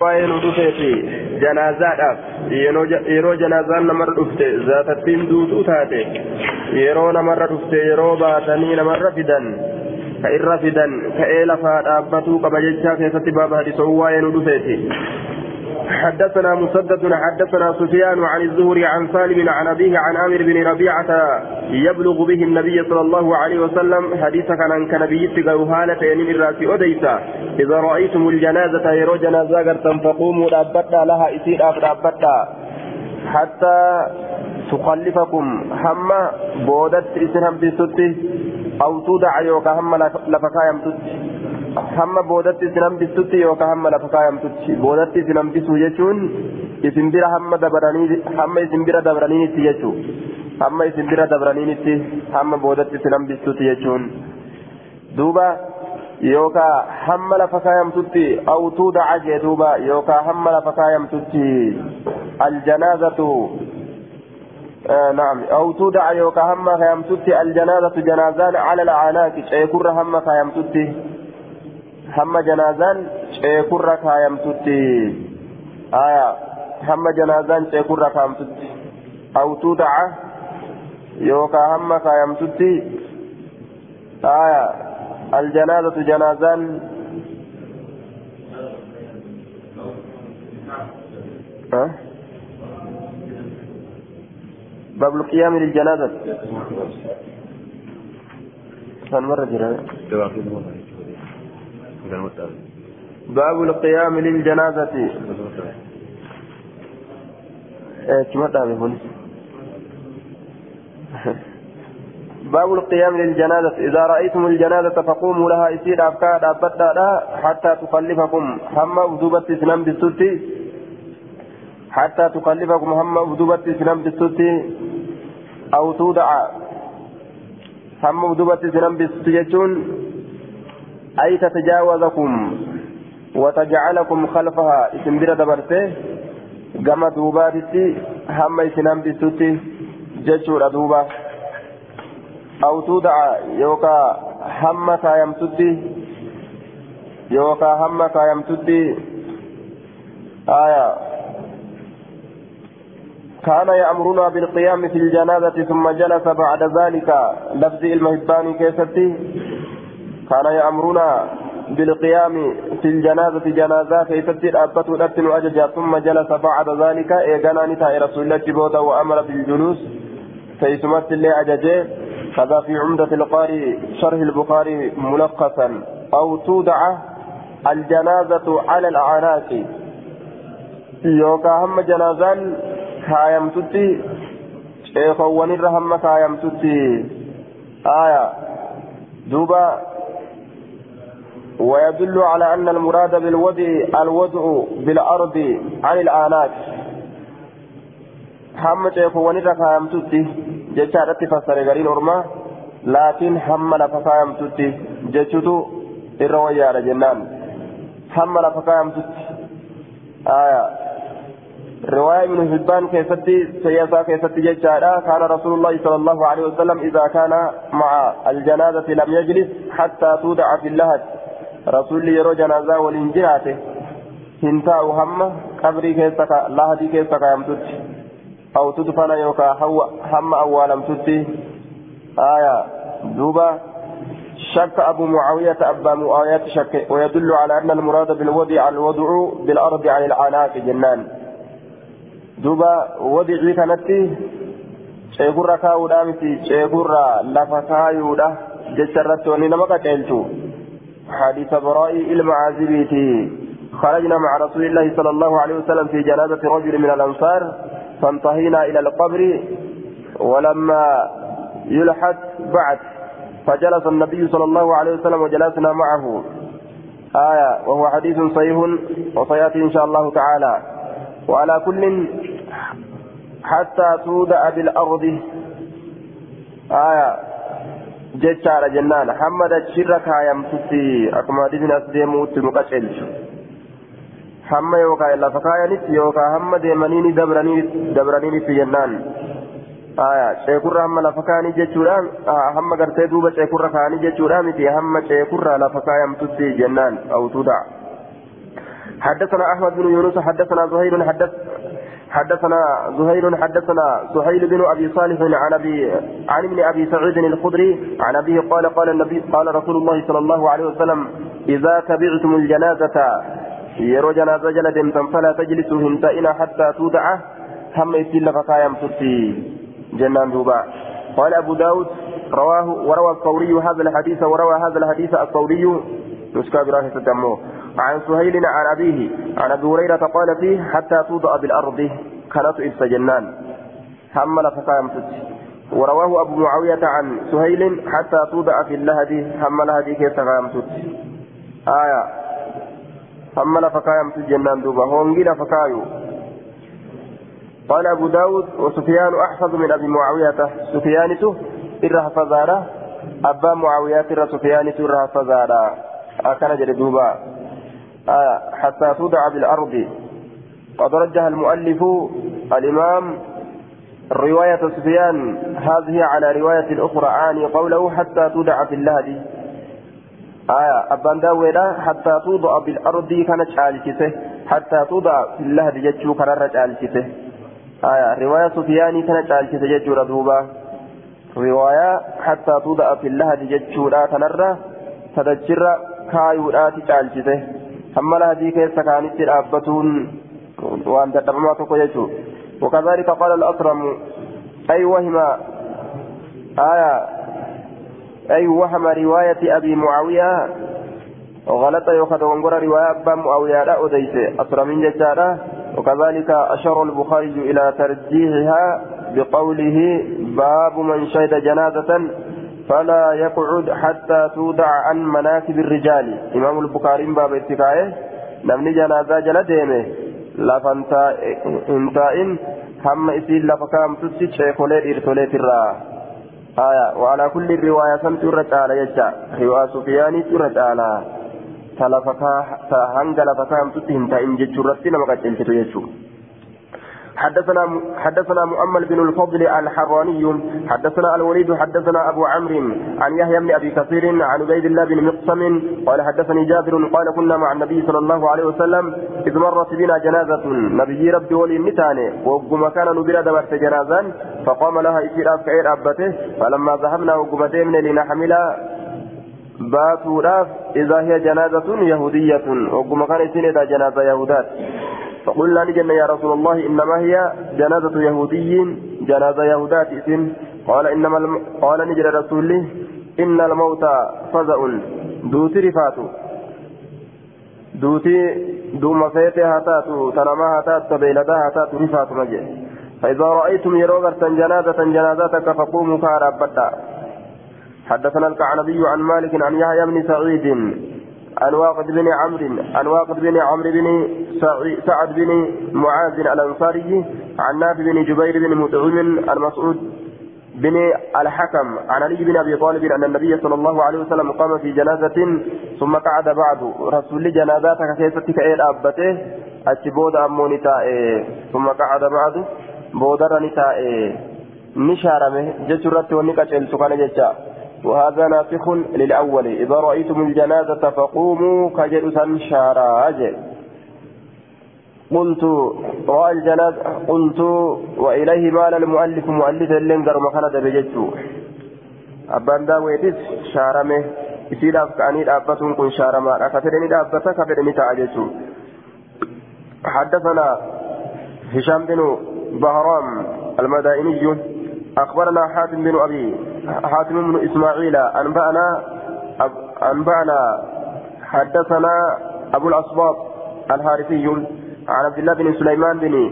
waa'ee nu dhufeeti. Janaazaadhaaf. Yeroo janaazaan namarra dhufte zaatattiin duutuu taate. Yeroo namarra dhufte yeroo baatanii namarra fidan. Ka irra fidan ka'ee lafaa dhaabbatuu qaba jechaa keessatti baaba hadisoo waa'ee nu dhufeeti حدثنا مسدد حدثنا سفيان عن الزهري عن سالم عن أبيه عن عامر بن ربيعة يبلغ به النبي صلى الله عليه وسلم حديث كان كنبي تقوهالة ينين الرأس أديسا إذا رأيتم الجنازة يرو جنازة قرتم فقوموا لابتا لها إسير لابتا حتى تخلفكم. هم بودت إسنهم بسوتي أو تودع يوكا هم لفكايم تتي hamma boodatti isin hambisutti yookaan hamma lafa kaayamtutti boodatti isin hambisuu jechuun isin bira hamma dabaranii hamma isin bira dabaraniinitti jechuun hamma isin bira dabaraniinitti hamma boodatti isin hambisutti jechuun duuba yookaan hamma lafa kaayamtutti awtuu daca jee duuba yookaan hamma lafa kaayamtutti aljanaazatu نعم أو تودع يوكا هم خيامتتي الجنازة جنازان على الأعناق شيكور هم خيامتتي hamma janaazaan ceekurra kaayamtutti aya hamma janaazaan ceekurra kaayamtutti awtuu daca yookaa hamma kaayamtutti aya aljanaazatu janaazaan باب القيام للجنازة مرة جرى باب القيام للجنازة. تعرفون باب القيام للجنازة. إذا رأيتم الجنازة فقوموا لها إسير أبكار أبدأ حتى تخلفكم. هم أبدوبة سنم بالسوتي حتى تخلفكم. هم أبدوبة سنم بالسوتي أو تودع هم أبدوبة سنم بالسوتي أي تتجاوزكم وتجعلكم خلفها. إسم بلا دبرته كما دوباتي هم إسنام بسوتي ججور دوبا. أو تودع يوكا هم كايمتدي يوكا هم كايمتدي آية. كان يأمرنا بالقيام في الجنازة ثم جلس بعد ذلك. لفظ المهباني كيستي. كان يأمرنا بالقيام في الجنازة جنازة كيف أبت الأبتن أججا ثم جلس بعد ذلك إيقانا نتاء رسول الله جبوتا وأمر بالجلوس. كيسمت اللي أججي كذا في عمدة القاري شرح البخاري ملخصا. أو تودع الجنازة على الأعناق. يوكا هم جنازان كايمتتي شيخوان الرحمة كايمتتي آية. دوبا ويدل على أن المراد بالوضع الوضع بالأرض عن الآلات هم تيكون ركايم تتي جشارة فسر غرين أرما لكن هم لفكايم تتي جشتو الرواية على جنان هم لفكايم تتي آية. رواية من حبان كيفتي سياسة كيفتي جشارة كان رسول الله صلى الله عليه وسلم إذا كان مع الجنازة لم يجلس حتى تودع في اللهج. رسول يرو جنازة والإنجراته هنتاء هم قبري كيسك لهدي كيسك يمتد أو تدفن يوكا هم أولا متد آية دوبا شك أبو معاوية أبا معاوية شك ويدل على أن المراد بالوضع الوضع بالأرض عن العناق جنان دوبا وضعي كانت ceekurra kaa'uudhaa miti ceekurra lafa kaayuudha jecha irratti wanni nama qaceelchu. حديث براء المعازبيتي خرجنا مع رسول الله صلى الله عليه وسلم في جنازة رجل من الأنصار فانتهينا إلى القبر ولما يلحد بعد فجلس النبي صلى الله عليه وسلم وجلسنا معه. آية وهو حديث صحيح وسيأتي إن شاء الله تعالى. وعلى كل حتى تودع بالأرض آية jechaadha jennaan hamma dachirra kaayamtutti akkuma hadiisni as deemuutti nu qaceelchu hamma yookaan lafa kaayanitti yookaan hamma deemanii dabraniinitti jennaan ceekurra hamma lafa kaayanii jechuudhaan hamma gartee duuba ceekurra kaayanii jechuudhaan miti hamma ceekurra lafa kaayamtutti jennaan awtuudha حدثنا أحمد بن يونس حدثنا زهير حدث حدثنا زهير حدثنا سهيل بن أبي صالح عن ابي عن ابن أبي سعيد الخدري عن أبيه قال قال النبي قال رسول الله صلى الله عليه وسلم إذا تبعتم الجنازة يرو جنازة جلدتم فلا تجلسوا هنتئنا حتى تودع هم يسيل فقايم تتي جنان دوبا. قال أبو داود رواه وروى الثوري هذا الحديث وروى هذا الحديث الثوري نسكا براه تدمو عن سهيل عن أبيه عن أبي هريرة قال فيه حتى توضأ بالأرض كانت إبس جنان. حمل فقام ورواه أبو معاوية عن سهيل حتى توضأ في اللهدي حمل هدي كيف فقام آية. حمل فقام جنان دوبا. هونجيل فقايو قال أبو داود وسفيان أحفظ من أبي معاوية. سفيانته إرها فزارة أبا معاوية إرها سفيانته إرها فزارة أكن جري دوبا. آه حتى تودع بالأرض. قد رجح المؤلف الإمام رواية سفيان هذه على رواية أخرى عاني قوله حتى تودع في اللهدي. آية أبان داويدا حتى توضع بالأرض كانت شالكته. حتى توضع في اللهدي جتشو كرر شالكته. آية رواية سفيان كانت شالكته جتشو ردوبا رواية حتى توضع في اللهدي جتشو لا تنرى تدجر كايو لا تشالكته. Lahadii keessa kaanitti dhaabbatuun waan dadhabamaa tokko jechuun وكذلك قال الأصرم أي وهم آية أي وهم رواية أبي معاوية غلط يؤخذ ونقر رواية أبا معاوية لا أديس أصرم ججارة وكذلك أشار البخاري إلى ترجيحها بقوله باب من شهد جنازة فلا يقعد حتى تودع عن مناكب الرجال. إمام البخاري باب اتكايه نمني جنازة جل ديمه. لفنتا انتائن هم إسيل لفكام تسي شيخولي إرتولي ترى. آية. وعلى كل الرواية سمت الرجال يجا. رواية سفياني الرجال تلفكا هنجل فكام تسي انتائن ججو رسينا مقاتل تتو حدثنا حدثنا مؤمل بن الفضل الحراني حدثنا الوليد حدثنا أبو عمرو عن يحيى بن أبي كثير عن عبيد الله بن مقسم قال حدثني جابر قال كنا مع النبي صلى الله عليه وسلم إذ مرت بنا جنازة. نبي ربي ولي نتاني وقم كان نبرا دبرت جنازا فقام لها اسير كعير أبته فلما ذهبنا وقم ديمنا لنحمل باتوا إذا هي جنازة يهودية. وقم كان سنة جنازة يهودات. فقلنا لجنة يا رسول الله إنما هي جنازة يهودي جنازة يهودات اسم قال إنما الم... قال نجر رسول إن الموت فزع. دوتي رفاتو. دوتي دوم فيتي هاتاتو تنما هاتات تبيلدا هاتات رفاتو مجي. فإذا رأيتم يروغرة جنازة جنازتك فقوموا كاربتا حدثنا الكعنبي عن مالك عن يحيى بن سعيد. عن واقد بن عمرو عن واقد بن عمرو بن سعد بن معاذ الأنصاري عن نافع بن جبير بن مطعم المسعود بن الحكم عن علي بن أبي طالب أن النبي صلى الله عليه وسلم قام في جنازة ثم قعد بعد. رسول جنازاتك كيف تكئ أبته اتبود اموني ثم قعد بعد. بودر نتاء نشارمه جسرت ونكتل سكان جتا وهذا ناسخ للأول. إذا رأيتم الجنازة فقوموا كجلسا شاراج. قلت رأى الجنازة قلت وإليه مال المؤلف مؤلف اللينجر مكانة بجدت أبان داويتس شارمه. isiidhaaf ka'anii dhaabbatuun kun shaaramaadha ka fedhanii dhaabbata ka fedhanii ta'a jechuun حدثنا هشام بن بهرام المدائني. أخبرنا حاتم بن أبي حاتم بن إسماعيل أنبأنا أنبأنا حدثنا أبو الأصباط الحارثي عن عبد الله بن سليمان بن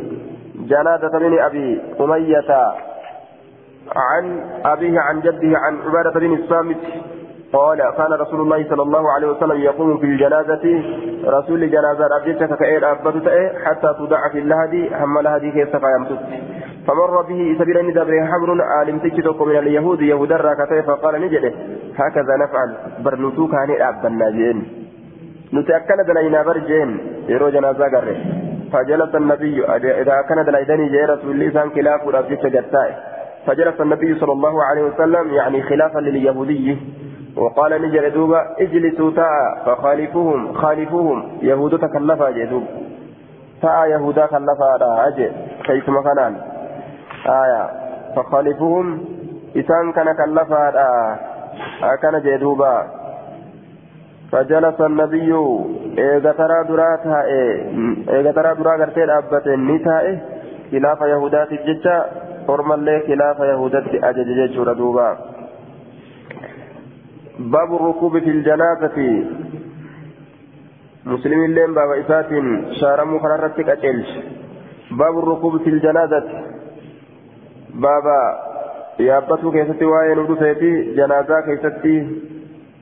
جنادة بن أبي أمية عن أبيه عن جده عن عبادة بن الصامت قال كان رسول الله صلى الله عليه وسلم يقوم في الجنازة رسول جنازة أبيتك كأير أبتت حتى تدع في اللهدي هم لهدي كيف فيمتت فمر به سبيل ندبر حمر عالم تجدك من اليهود يهود الراكتين فقال نجده هكذا نفعل برنوتو كان أبنا جين نتأكد دلينا برجين يرو جنازة قرر فجلس النبي إذا كان دليدني جاء رسول الله سان خلاف جتاي فجلس النبي صلى الله عليه وسلم يعني خلافا لليهودي. وقال نجر دوبا اجلسوا تاء فخالفوهم خالفوهم يهود تكلفا جدوب. تاء يهودا كلفا أجي كيف مكانان آية. فخالفوهم. إسان كان كلفا كان جدوبا فجلس النبي. إيغا ترى دراتها إيغا ترى درا غرتي دابت. نتائه خلاف يهودات الججة حرم الله خلاف يهودات أجج ججة دوبا باب الركوب في الجنازة. مسلم اللين باب إسات شارم خررتك أجلش. باب الركوب في الجنازة. بابا يابتو كيستي وين ودفيتي جنازة كيستي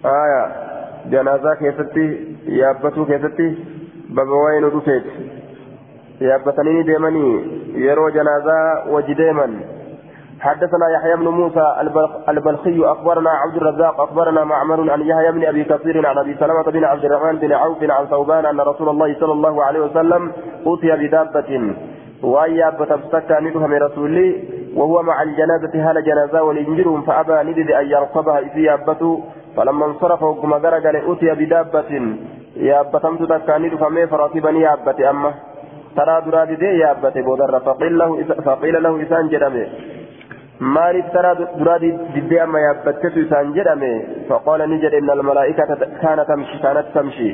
آية جنازة كيستي يابتو كيستي بابا وين ودفيت يابتني ديمني يرو جنازة وجديما حدثنا يحيى بن موسى البلخي اخبرنا عبد الرزاق اخبرنا معمر عن يحيى بن ابي كثير عن ابي سلمه بن عبد الرحمن بن عوف عن ثوبان ان رسول الله صلى الله عليه وسلم اوتي بدابه وأي أبت أبستك ندهم رسولي وهو مع الجنازة هل جنازة ولينجرهم فأبى ندد أن يركبها إذ أبته فلما انصرف وقم قال أوتي بدابة. يا أبتمت تكاني فمي فركبني يا أبت أمه ترى دراد دي يا أبت بودر فقيل له فقيل له إسان maaliif taraa duraa diddee amma yaabbattetu isaan jedhame faqaala ni jedhe inna almalaa'ikata kaana tamshi kaanat tamshi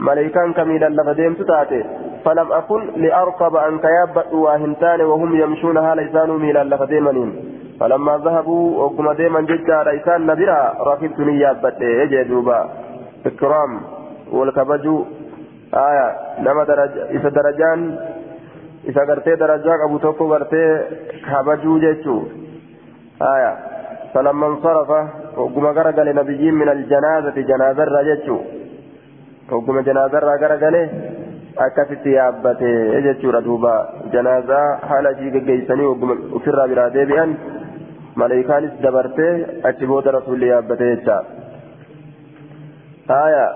ملائكان كميلا لفديمت تاتي فلم أكن لأركب أن كيابت واهنتان وهم يمشون هالا إسانوا ميلا لفديمنين فلما ذهبوا وكما ديما جدا رئيسان نبرا ركبت نيابت يجي دوبا. إكرام والكبجو. آية نما درج إذا درجان إذا قرتي درجاك أبو توكو قرتي كبجو جيتشو. آية فلما انصرف وقم قرق لنبيين من الجنازة جنازة رجتشو وقم جنازة قرق akkasitti yaabbatee jechuudha duuba janaazaa haala ishii geggeeysanii ofirraa biraa deebi'an maleeykaanis dabartee achi booda rasuulli yaabbatee jecha aya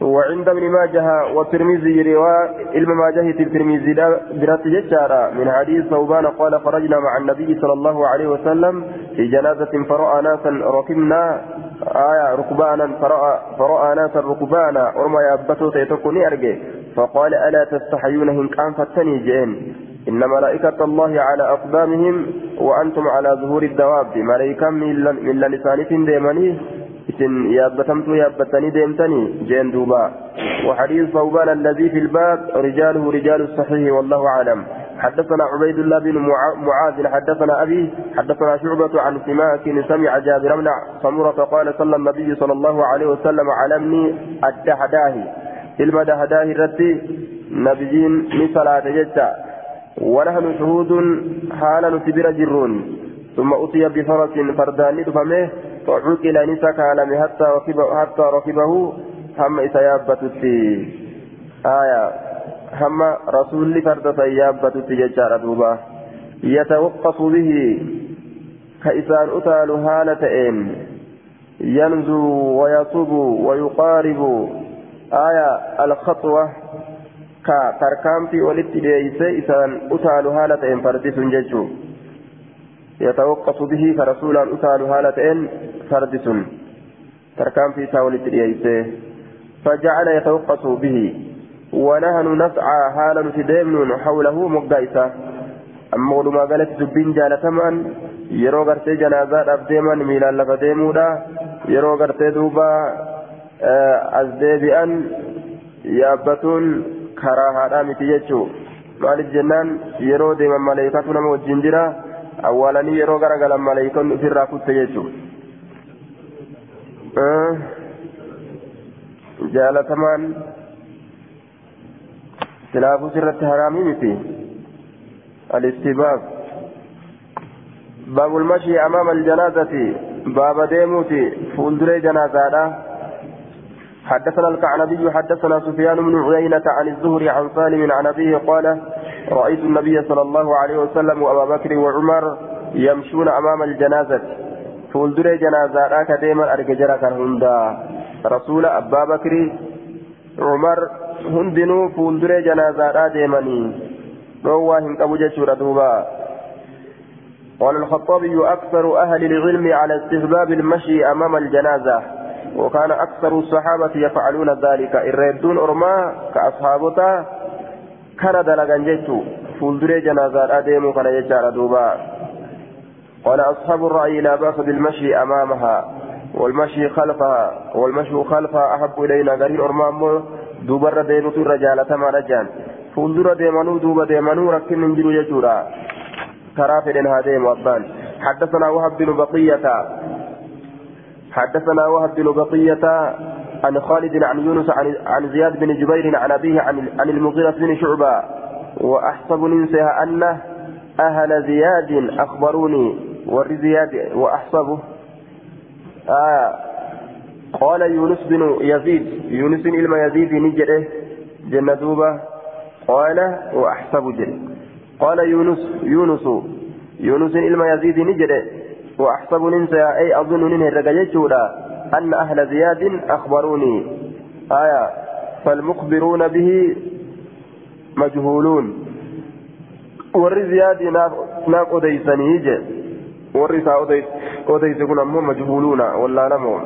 وعند ابن ماجه والترمذي رواية علم ماجه الترمذي برات ججارة من حديث ثوبان قال خرجنا مع النبي صلى الله عليه وسلم في جنازة فرأى ناسا ركبنا آية ركبانا فرأى, فرأى ناسا ركبانا ورما يابتو تيتكني أرجي. فقال ألا تستحيون إن كان فتني جئن؟ إن ملائكة الله على أقدامهم وأنتم على ظهور الدواب. ملائكة من لسانة ديماني إذن يابتمت يابتني ديمتني جين دوبا. وحديث ثوبان الذي في الباب رجاله رجال الصحيح والله أعلم. حدثنا عبيد الله بن معاذ حدثنا أبي حدثنا شعبة عن سماك سمع جابر بن سمرة قال صلى النبي صلى الله عليه وسلم علمني الدهداهي dahadaa irratti nabiyyiin ni salaate jecha ونحن شهود حال نتبر جرون. ثم أتي بفرس فردان دفمه فعقل نسك على حتى ركبه حتى ركبه. هم إسيابة آية. هم رسول فرد سيابة ججار دوبا يتوقف به كإسان أتال هالتين ينزو ويصب ويقارب آية الخطوة كتركامتي ولدت ليس إسان أتال هالة إن فردس ججو يتوقف به كرسولا أتال هالة إن فردس تركامتي إسان ولدت ليس فجعل يتوقف به ونحن نسعى حالا نتديمن حوله مقايسة أما ولما قالت دبين janaazaadhaaf deeman miilaan lafa deemuudha yeroo gartee duuba as deebi'an yaabbatuun karaa haadhaa miti jechuu maaliif jennaan yeroo deeman maleeykatu nama wajjin jira awwaalanii yeroo garagalan maleeykonni ofirraa kutte jechuu jaalatamaan silaafus irratti haraamii miti الاستحباب باب المشي أمام الجنازة. باب deemuutti. fuuldura جنازة حدثنا القعنبي حدثنا سفيان بن عيينة عن الزهري عن سالم عن أبيه قال رأيت النبي صلى الله عليه وسلم وأبا بكر وعمر يمشون أمام الجنازة. fuuldura جنازة raa akka deeman arge jechuudha kan hunda رسول أبا بكر عمر هندنو فولدري جنازة را ديماني رواه هنكبو جيشورا دوبا قال الخطابي أكثر أهل العلم على استحباب المشي أمام الجنازة وكان أكثر الصحابة يفعلون ذلك. الردون أرما كأصحابتا كان دلقا جيتو. فولدري جنازة أديمو كان يجار دوبا. قال أصحاب الرأي لا بأس بالمشي أمامها والمشي خلفها والمشي خلفها أحب إلينا. قرين أرمامو دوبر ديمو الرجال تما رجال فولدر ديمانو دوبا ديمانو ركن من جلو يجورا كرافل هاديم وابان حدثنا وهب بن بقية حدثنا وهب بن بقية عن خالد عن يونس عن, عن زياد بن جبير عن أبيه عن, عن المغيرة بن شعبة وأحسب ننسها أنه أهل زياد أخبروني ور زياد وأحسبه آه قال يونس بن يزيد يونس إلما يزيد نجده جنة دوبة قال وأحسب جل قال يونس يونس يونس إلما يزيد نجده وأحسب ننسى أي أظن ننهي الرقاية أن أهل زياد أخبروني. آية فالمخبرون به مجهولون. warri ziyaadii naaf odeysanii je warri isaa odeyse kun ammoo majhuuluuna wallaalamoo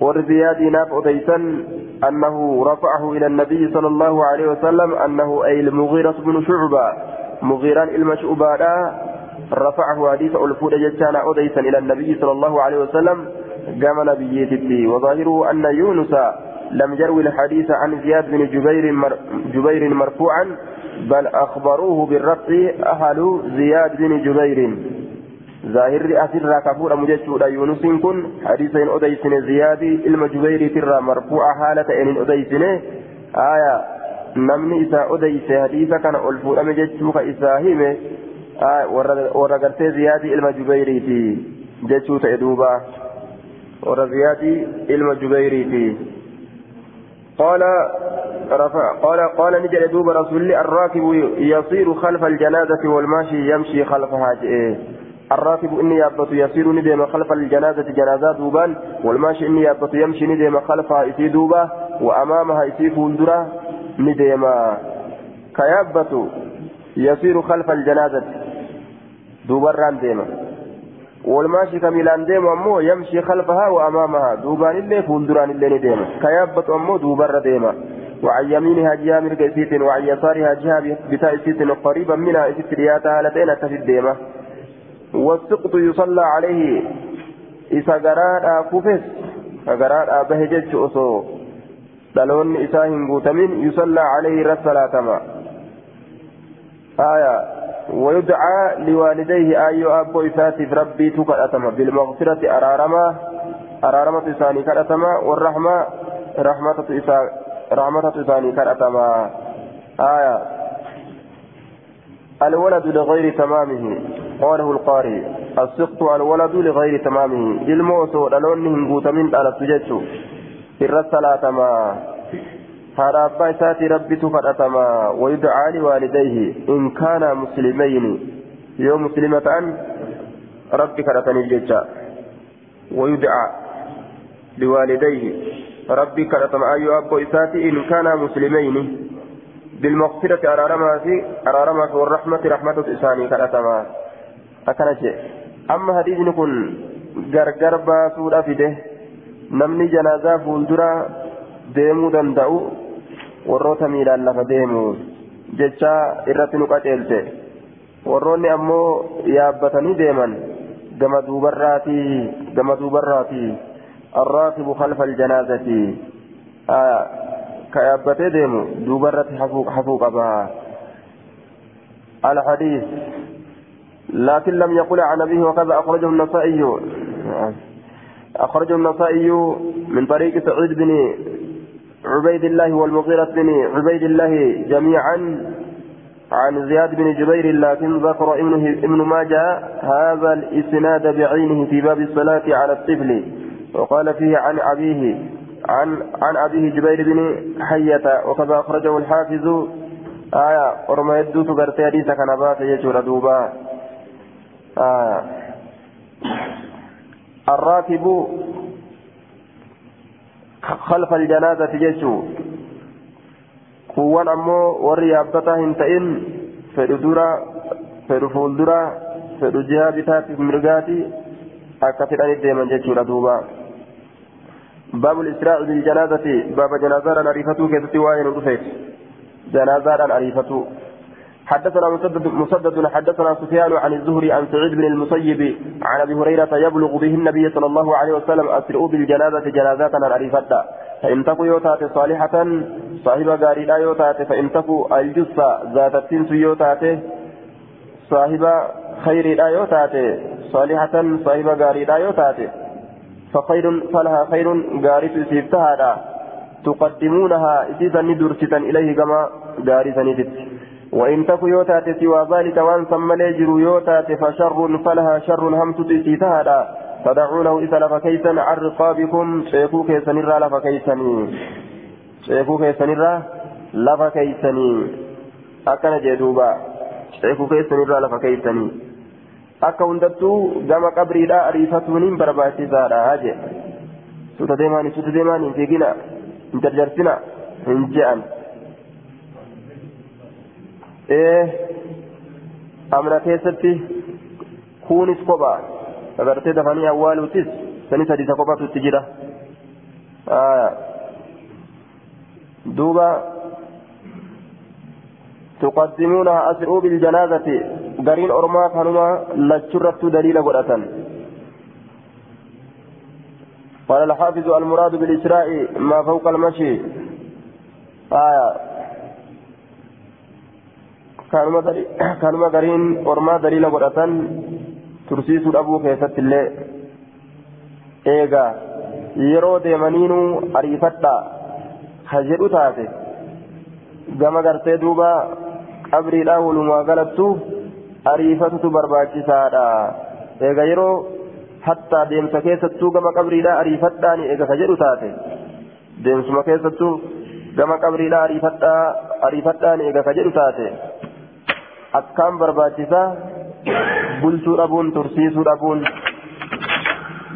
warri ziyaadii naaf odeysan أنه رفعه إلى النبي صلى الله عليه وسلم أنه أي المغيرة بن شعبة مغيران المشعوبة رفعه حديث ألفود جتانا أديسا إلى النبي صلى الله عليه وسلم قام نبيته وظاهره أن يونس لم يروي الحديث عن زياد بن جبير مر جبير مرفوعا بل أخبروه بالرفع أهل زياد بن جبير. ظاهر أسر كفور مجتشود يونس كن حديثين أديسن زياد إلما جبير ترى مرفوع حالة إن أديسن آية نمني إسا أديس حديثا كان ألفور مجتشوك إسا هيمه warra gartee ziyaadii ilma jubayriiti jechuu ta'e duuba. Warra ziyaadii ilma jubayriiti. قال رفع قال قال نجد دوب رسول الراكب يصير خلف الجنازة والماشي يمشي خلفها الراكب إني يابط يصير ندم خلف الجنازة جنازة دوبان والماشي إني يابط يمشي ندم خلفها إسي دوبا وأمامها إسي فولدرة ندم كيابط يصير خلف الجنازة دوبران ديما والماشي كميلان ديما أمو يمشي خلفها وأمامها دوبان اللي فولدران اللي ديما كيابت أمو دوبر ديما وعن يمينها جهة مرق إسيت وعن يسارها جهة بتاء إسيت قريبا منها إسيت رياتها لتين تفد ديما والسقط يصلى عليه. إسا قرار كفس قرار بهجج أصو دلون إساهم قوتمين يصلى عليه رسالة آية ويدعى لوالديه أي أبو إساتف ربي تكأتما. بالمغفرة أرارما أرارما إساني كأتما والرحمة رحمة إساني كأتما. آية الولد لغير تمامه قاله القارئ السقط الولد لغير تمامه الموت ولونه قوت من على السجد في الرسالة ما haadha abbaa isaati rabbitu kadhatama wayudcaa liwaalidayhi in kaana muslimayni yoo muslima ta'an rabbi kadhataniif jecha wayudcaa liwaalidayhi rabbi kadhatama ayyoo abboo isaati in kaana muslimayni بالمغفرة أرارما في أرارما في والرحمة رحمة إساني كالأتما أكنت أما حديث نكون غرغر باسود أفده نمني جنازة فولدرا deemuu danda'u warroota miilaan lafa deemu jecha irratti nu qaceelte warroonni ammoo yaabbatanii deeman gama duubarraati gama duubarraati arraakibu khalfa aljanaazati yaabbatee deemu duubarratti hafuu qaba. الحديث لكن لم يقل عن أبيه وكذا أخرجه النسائي أخرجه النسائي من طريق سعيد بن عبيد الله والمغيرة بن عبيد الله جميعا عن زياد بن جبير لكن ذكر ابن ابن ماجه هذا الاسناد بعينه في باب الصلاة على الطفل وقال فيه عن أبيه عن عن أبيه جبير بن حية وكذا أخرجه الحافظ. آية ورما يدوت قرتي حديث كان بات يجور دوبا. آية. الراكب خلف الجنازة جيشو كوان أمو وري أبتا هنتئن fuuldura fedhu jihaa bitaatiif mirgaati akka fedhanii deeman jechuudha duuba باب الإسراء بالجنازة باب جنازة أريفته كيف وين رفيت جنازة أريفته حدثنا مسدد مسدد حدثنا سفيان عن الزهري عن سعيد بن المسيب عن أبي هريرة يبلغ به النبي صلى الله عليه وسلم اسرعوا بالجنازة جنازات اريفتا فإن تكو يوتات صالحة صاحب غاريدا يوتات فإن تكو الجثة ذات التنس يوتات صاحب خير يوتات صالحة صاحب غاريدا يوتات. فخير فلها خير غارث سيفتها تقدمونها إذا ندرستا إليه كما غارثا ندت وإن تك يوتات سوى ذلك وأن ثم ليجر يوتات فشر فلها شر همت تيتها تدعونه إذا لفكيسا عن رقابكم شيخو كيسنرا لفكيسني شيخو كيسنرا لفكيسني أكن جدوبا. شيخو كيسنرا لفكيسني akka hundattuu gama qabriidhaa ariifatuun hin barbaachisaadha haje suuta deemaani suuta deemaani hin fiigina hin jarjarsina hin je'an amna keessatti kuunis kophaa agartee dafanii awwaaluutis sani sadisa kophatu itti jira duuba تقدمونها أسرعوا بالجنازة قرين أرما كانوا لتشرت دليل قرأة قال الحافظ المراد بالإسراء ما فوق المشي آية kanuma gariin ormaa daliila godhatan tursiisuu dhabuu keessatti illee eegaa yeroo deemaniinuu ariifadhaa ha jedhu taate gama gartee duuba qabriidhaa walumaa galattu ariifatutu barbaachisaadha eega yeroo hattaa deemsa keessattuu gama qabriidhaa ariifadhaani eega ka jedhu taate deemsuma keessattuu gama qabriidhaa ariifadhaani eega ka jedhu taate akkaan barbaachisaa bulchuu dhabuun tursiisuu dhabuun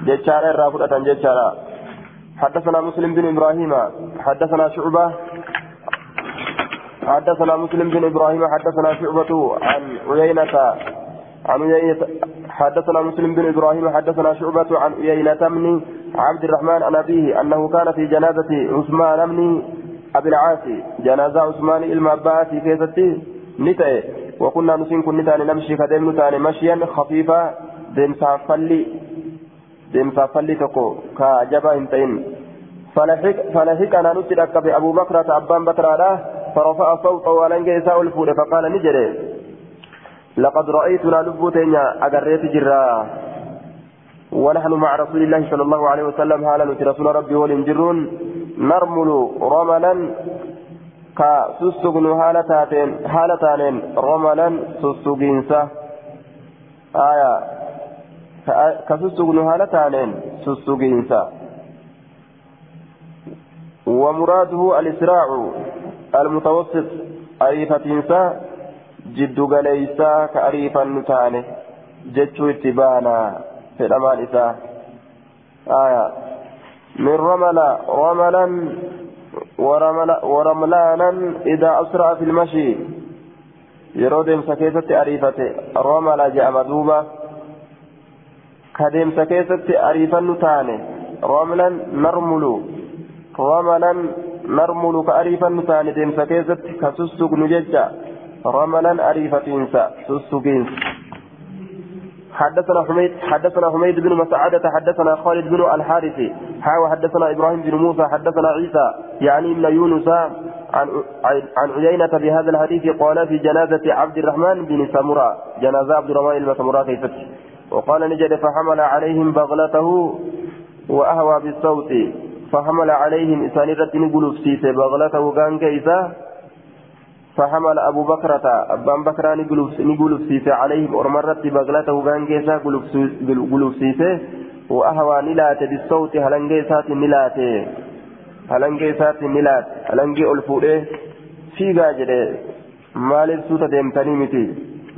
jechaadha irraa fudhatan jechaadha حدثنا مسلم بن ابراهيم حدثنا شعبه حدثنا مسلم بن إبراهيم حدثنا شعبة عن عيينة عن عيينة حدثنا مسلم بن إبراهيم حدثنا شعبة عن عيينة بن عبد الرحمن عن أبيه أنه كان في جنازة عثمان بن أبي العاص. جنازة عثمان المعباس في كيستي نتأ وكنا نسين كن نتاني نمشي كدم نتاني مشيا خفيفا. دمسا فلي دمسا فلي تكو كجبا انتين. فلحق فلحقنا نتلك بأبو بكرة أبان بكرة فرفع صوته ولنجي ساء الفول فقال نجري. لقد رأيتنا لبوتينا أقريت جرا. ونحن مع رسول الله صلى الله عليه وسلم. هالا نتي رسول ربي ولنجرون نرمل رملا كسسقن هالتاتين هالتانين رملا سسقينسا آية. كسسقن هالتانين سسقينسا ومراده الإسراع. المتوسط أريفتينسا جد قليسا كأريفا نتاني جتشو اتبانا في الأمان إساء آية. من رمل رملا ورمل ورملانا إذا أسرع في المشي. يرودم سكيسة أريفة رمل جاء مدوبة كديم سكيسة أريفا نتاني رملا نرمل رملا نرمل كأريفا نتاني ديم سكيسة كسسق نججا رملا أريفة إنسا سسقين حدثنا حميد حدثنا حميد بن مسعدة حدثنا خالد بن الحارثي حاوى حدثنا إبراهيم بن موسى حدثنا عيسى يعني ابن يونس. عن عن عيينة بهذا الحديث قال في جنازة عبد الرحمن بن سمرة. جنازة عبد الرحمن بن سمرة كيف وقال نجد فحمل عليهم بغلته وأهوى بالصوت. فحمل عليهم إسان رتن قلوب سيسي بغلته كان كيسا فحمل أبو بكرة أبان بكرة نقلوب سيسي عليهم أرمرت بغلته كان كيسا قلوب سيسي وأهوى نلات بالصوت هلنجيسات نلات هلنجيسات نلات هلنجي ألفوئه في قاجده maaliif suuta deemtanii miti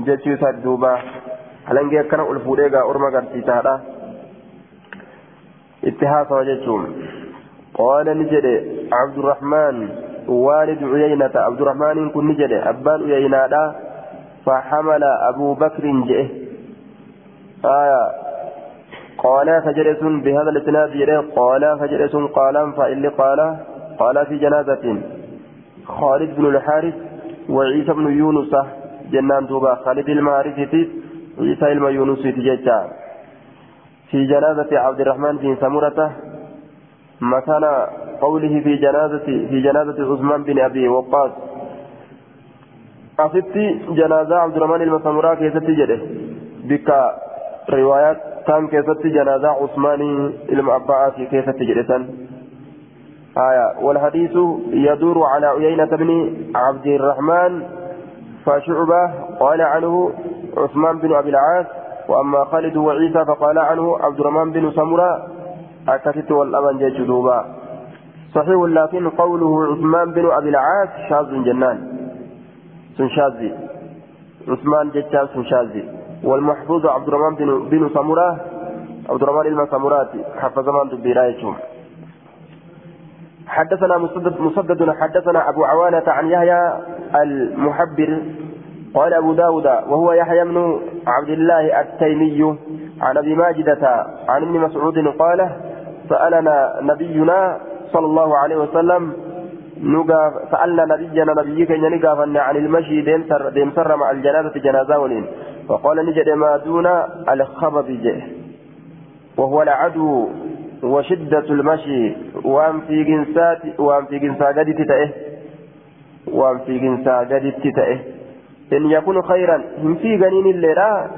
jechuu isaa duuba halangee akkana ol fuudhee gaa orma agarsiisaadha qaala ni jedhe abdurrahmaan waalid uyaynata abdurrahmaaniin kun ni jedhe abbaan uyaynaadha فحمل أبو بكر جئه. آية. قال فجلس بهذا الإسناد جئه قال فجلس قالا فإن قال. قال في جنازة. خالد بن الحارث وعيسى بن يونس. جنان توبا خالد المعرفة عيسى بن يونس في جنازة عبد الرحمن بن سمرة. مكان قوله في جنازة في جنازة عثمان بن أبي وقاص. أصبت جنازة عبد الرحمن المسمورة كيست جده. بك روايات كان كيست جنازة عثمان المعباء كيست جده آية. والحديث يدور على عيينة بن عبد الرحمن فشعبة قال عنه عثمان بن أبي العاص وأما خالد وعيسى فقال عنه عبد الرحمن بن سمرة. أكثت والأمن جدوبا. صحيح لكن قوله عثمان بن أبي العاص شاذ جنان. سنشازي عثمان جتان سنشازي والمحفوظ عبد الرحمن بن, بن سمرة عبد الرحمن المسامراتي حفظ من دبيرايتهم حدثنا مسدد, مسدد حدثنا أبو عوانة عن يحيى المحبر. قال أبو داود وهو يحيى بن عبد الله التيمي عن أبي ماجدة عن ابن مسعود قال سألنا نبينا صلى الله عليه وسلم نقاف سألنا نبينا نبيك إن نقاف عن المشي ديمسر, ديمسر مع الجنازة جنازة ولين. فقال نجد ما دون الخبب جه. وهو العدو وشدة المشي وأن في جنسات وأن في جنسا قد تتأه. وأن في جنسا قد تتأه. إن يكون خيرا هم في جنين الليلة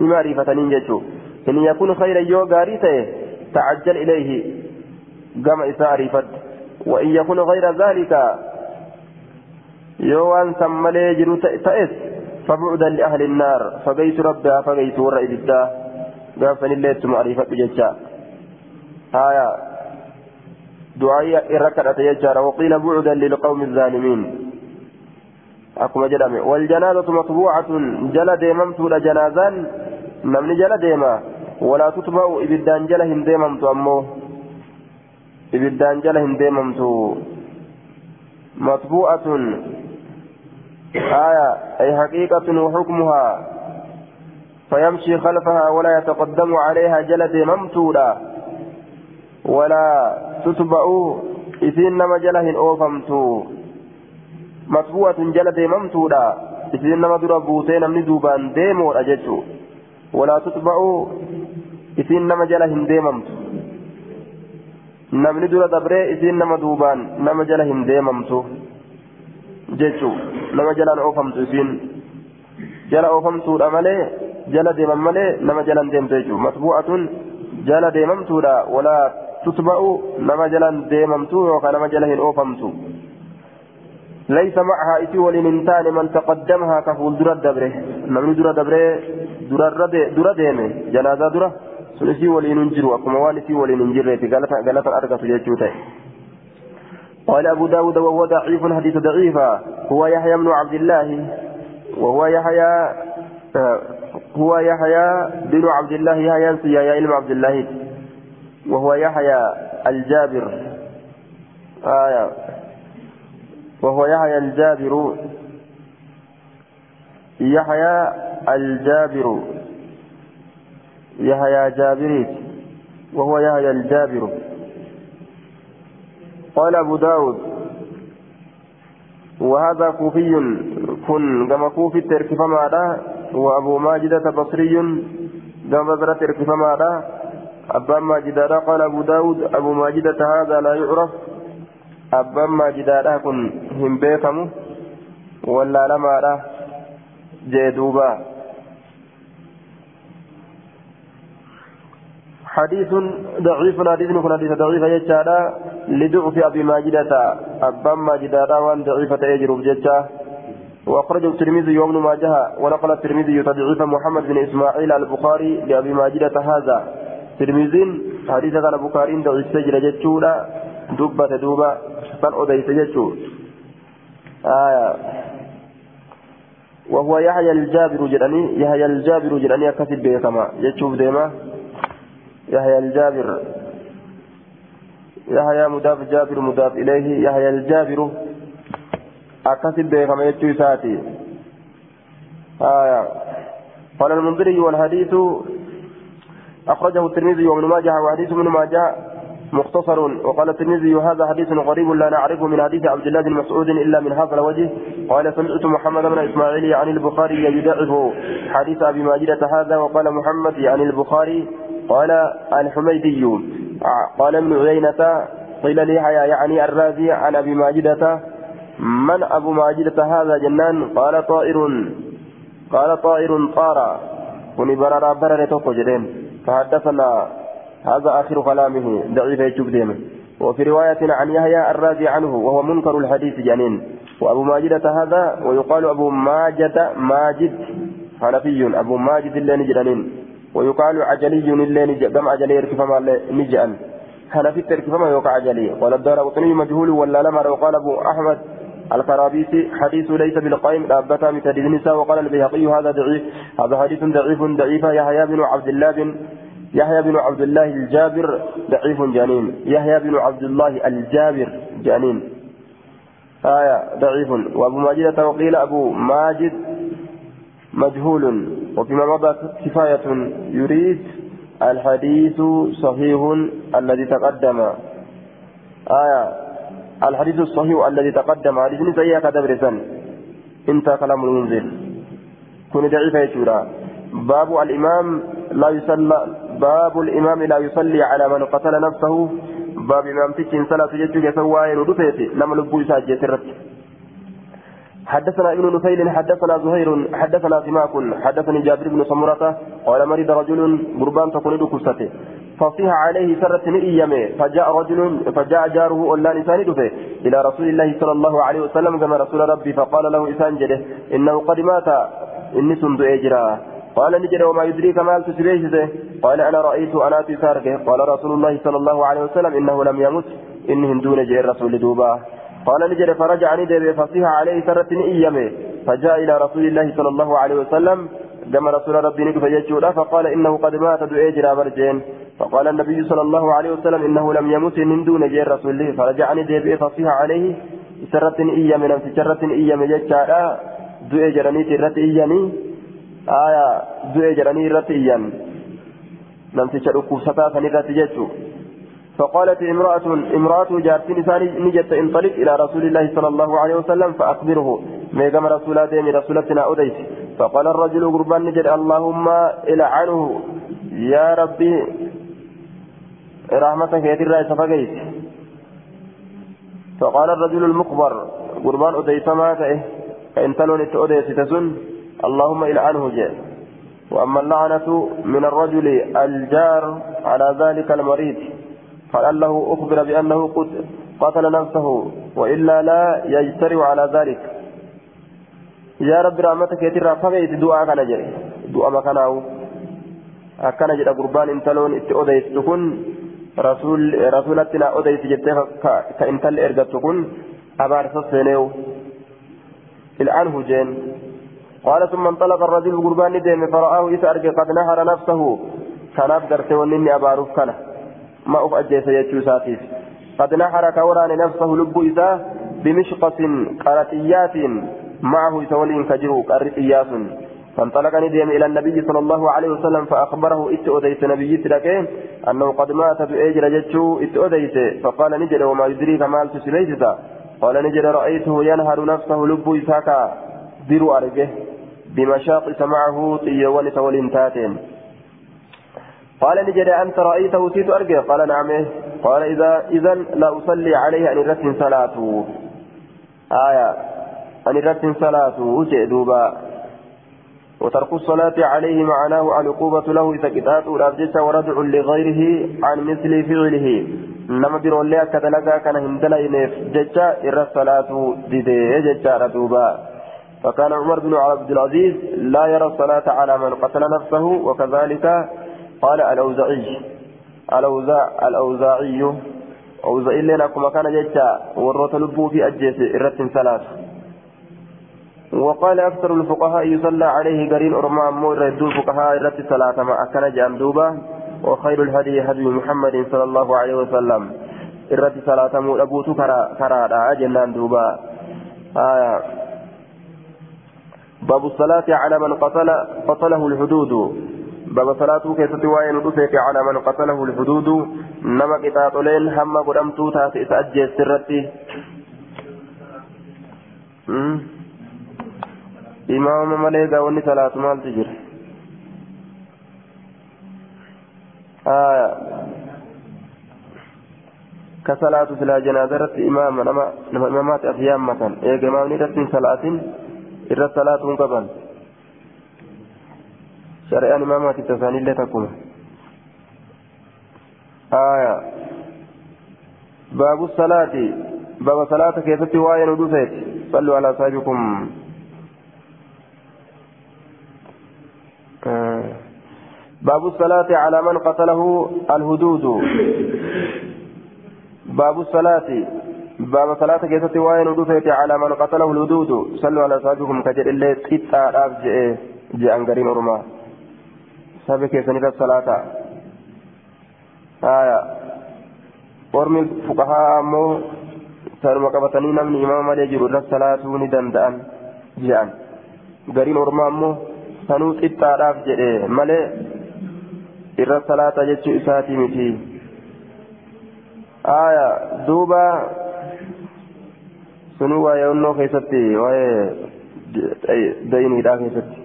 معرفة نينجتو إن يكون خيرا يو غاريته تعجل إليه. قام إسارفت وإن يكون غير ذلك يو أن سملي جرو تأس. فبعدا لأهل النار. فبيت ربها فبيت ورئي بالله. قام فنليت معرفة بججا. آية. دعاء إركت يجار وقيل بعدا للقوم الظالمين. أكما جدامي والجنازة مطبوعة. جل ديممت لجنازان نمني جل ديما. ولا تتبع إبدان جل هم ديممت أمو. إبدان جل هم ديممت مطبوعة. آية. أي حقيقة وحكمها. فيمشي خلفها ولا يتقدم عليها جل ديممتولا ولا تتبع إذن نما جله أوفمتو. مطبوعة جل ديممتولا إذن نما در بوتين نمني دوبان ديمو أججو ولا تتبع إذن نما جله ديممتو namni dura dabree isiin nama duubaan nama jala hin deemamtu jechuu nama jalaan oofamtu isiin jala oofamtuudha malee jala deeman malee nama jalan deemtu jechuu matbu'atun jala deemamtuudha walaa tutba'u nama jalan deemamtu yookaan nama jala hin oofamtu ليس معها إتي ولننتان من تقدمها كفول درة دبره نمني درة دبره درة درة ديمه جنازة درة سنسي وليننجر وكما والتي وليننجر في غلطة غلطة أرقى في قال أبو داود وهو ضعيف حديث ضعيفا. هو يحيى بن عبد الله وهو يحيى هو يحيى بن عبد الله يحيى يا علم عبد الله وهو يحيى الجابر. آية وهو يحيى الجابر. يحيى الجابر. يحيى جابري وهو يحيى الجابر. قال أبو داود وهذا كوفي كن كما كوفي تركف ماذا وأبو ماجدة بصري كما بصرة تركف ماذا أبا ماجدة قال أبو داود أبو ماجدة هذا لا يعرف. أبا ماجدة كن هم بيكمو ولا لما جدوبا حديث ضعيف حديث كن حديث ضعيف يجادا لضعف أبي ماجدة أبا ماجدة وأن ضعيفة يجرب ججا وأخرجه الترمذي وابن ماجه ونقل الترمذي تضعيف محمد بن إسماعيل البخاري لأبي ماجدة هذا. ترمذي حديث كان البخاري ضعيف سجل ججولا دبة دوبة فان أديس ججو آية. وهو يحيى الجابر جراني يحيى الجابر جراني أكتب به كما جتشوف ديما يحيى الجابر يحيى مضاف جابر مضاف إليه يحيى الجابر. كما جتشو ساتي آية. قال المنذري والحديث أخرجه الترمذي وابن ماجه وحديث ابن ماجه مختصر. وقال الترمذي هذا حديث غريب لا نعرفه من حديث عبد الله بن مسعود إلا من هذا الوجه. قال سمعت محمد بن إسماعيل عن البخاري يدعه حديث أبي ماجدة هذا. وقال محمد عن البخاري قال الحميدي قال ابن عيينة قيل لي يعني الرازي عن أبي ماجدة. من أبو ماجدة هذا جنان؟ قال طائر. قال طائر طار كوني برر برر توكو فحدثنا هذا آخر كلامه ضعيف ديمه وفي رواية عن يحيى الرازي عنه وهو منكر الحديث جنين. وأبو ماجدة هذا ويقال أبو ماجد ماجد حنفي أبو ماجد اللي نجرانين ويقال عجلي نجا كم عجلي يركفما نجأن. حنفي تركفما يوقع عجلي قال الدار قطني مجهول ولا لمر؟ وقال أبو أحمد الكرابيسي حديث ليس بالقائم لابتا مثل النساء وقال البيهقي هذا ضعيف. هذا حديث ضعيف ضعيف. يحيى بن عبد الله بن يحيى بن عبد الله الجابر ضعيف جانين يحيى بن عبد الله الجابر جانين آية ضعيف. وأبو ماجد وقيل أبو ماجد مجهول. وفيما مضى كفاية يريد الحديث صحيح الذي تقدم. آية. الحديث الصحيح الذي تقدم. حديث سيئة كدبر انت كلام المنزل كن ضعيف يشورا باب الإمام لا يصلى باب الإمام لا يصلي على من قتل نفسه. باب إمام تجين صلاة يجوك سواء ودفيت لما لبو يساجي سرت حدثنا ابن نفيل حدثنا زهير حدثنا سماك حدثني جابر بن سمرة قال مريض رجل قربان تكون كسته. فصيح عليه سرة إيامه فجاء رجل فجاء جاره أولان إسان دفه إلى رسول الله صلى الله عليه وسلم كما رسول ربي فقال له إسان جده إنه قد مات إني سند إجراه قال نجد وما يدريك ما تسبيشه قال أنا رأيت أنا تسارك قال رسول الله صلى الله عليه وسلم إنه لم يمت إنهم دون جير رسول دوبا. قال نجد فرجع ندب فصيح عليه سرة إيامه فجاء إلى رسول الله صلى الله عليه وسلم. كما رسول ربي نكف يجودا فقال إنه قد مات دعيجرا برجين. فقال النبي صلى الله عليه وسلم إنه لم يمت من دون جير رسول فرجع ندب فصيح عليه سرة إيامه نفس سرة إيامه جاء دعيجرا نترة إيامه آية دوء جراني رتيا نمتش ركوستا فنرتي جيتشو فقالت امرأة امرأة جارتين ثاني نجت انطلق إلى رسول الله صلى الله عليه وسلم فأخبره. ميقام رسول دين رسولتنا أديت فقال الرجل قربان نجد اللهم إلعنه. يا ربي رحمتك يا ترى سفقيت. فقال الرجل المخبر قربان أديت ما تئه فإن تلون أديت تسن. اللهم إلعنه جاء وأما اللعنة من الرجل الجار على ذلك المريض. فلعله أخبر بأنه قتل نفسه وإلا لا يجترئ على ذلك. يا رب رحمتك يترى فقيت دعاء كان جري. دعاء ما كانوا أكان جرى قربان انتلون اتؤديت تكون رسول رسولتنا أديت جتة كإنتل إرقت تكون أبار سسينيو. الآن هو جين. قال ثم انطلق الرجل قربان ديم فرآه إذا أرجع قد نهر نفسه. كان أبدرت ونني أباروف كان. ما أف أجيس يجو ساتيف قد نهر كوران نفسه لب إذا بمشقة قرطيات معه سولين كجرو قرطيات فانطلقني ديم إلى النبي صلى الله عليه وسلم فأخبره إت نبي تلك أنه قد مات بأجر جتشو إت فقال نجد وما يدريك مالت سليستا قال نجد رأيته ينهر نفسه لب إساكا ديرو أرجه بمشاقس معه طيوان تولين تاتين. قال نجد أنت رأيته سيت أرجه قال نعم. قال إذا إذا لا أصلي عليه أن رت صلاته آية. أن رت صلاته جئدوبا وترك الصلاة عليه معناه العقوبة له إذا كتات وردع لغيره عن مثل فعله. nama biroollee akka dalagaa kana hin dalayneef jecha irra salaatu didee jecha duuba فكان عمر بن عبد العزيز لا يرى الصلاة على من قتل نفسه. وكذلك قال الأوزاعي. الأوزاع الأوزاعي. أوزاعي لنا كما كان جيتا وروت لبو في أجيس إرت ثلاث. وقال أكثر الفقهاء يصلى عليه قرين أرمان مور الفقهاء إرت ثلاثة ما أكن جاندوبا وخير الهدي هدي محمد صلى الله عليه وسلم. إرد صلاة مؤبوت كرا كرا جنان دوبا. آية باب الصلاة على من قتل قتله الحدود. باب صلاة كيف تواين رفيك على من قتله الحدود نما قطاطلين هم قدمتو تاتي تأجي سرتي إمام مليكا وني صلاة مال تجر آه كصلاة في الجنازة رت إمام نما نما إمامات أفيام مثلا إيه إمام نرت صلاة إرى صلاة قبل شرعا إمامات التساني اللي تقوم. آية. باب الصلاة. باب صلاة كيف تواين ودفت صلوا على صاحبكم. آه. باب الصلاة على من قتله الهدود. باب الصلاة. باب صلاة كيست وين ودفت على من قتله الهدود. صلوا على صاحبكم. كجر اللي تقطع راف جاء جاء انقرين رما صاحب كيسن الصلاة آية ورمي الفقهاء أمو سارما قبطني نمني إمام مالي جرو الصلاة ندندأن جاء قرين رما أمو sanuu xixxaadhaaf jedhe malee irra salaata jechuu isaati miti aya duuba sunuu waa'ee onnoo keessatti waa'ee dayniidhaa keessatti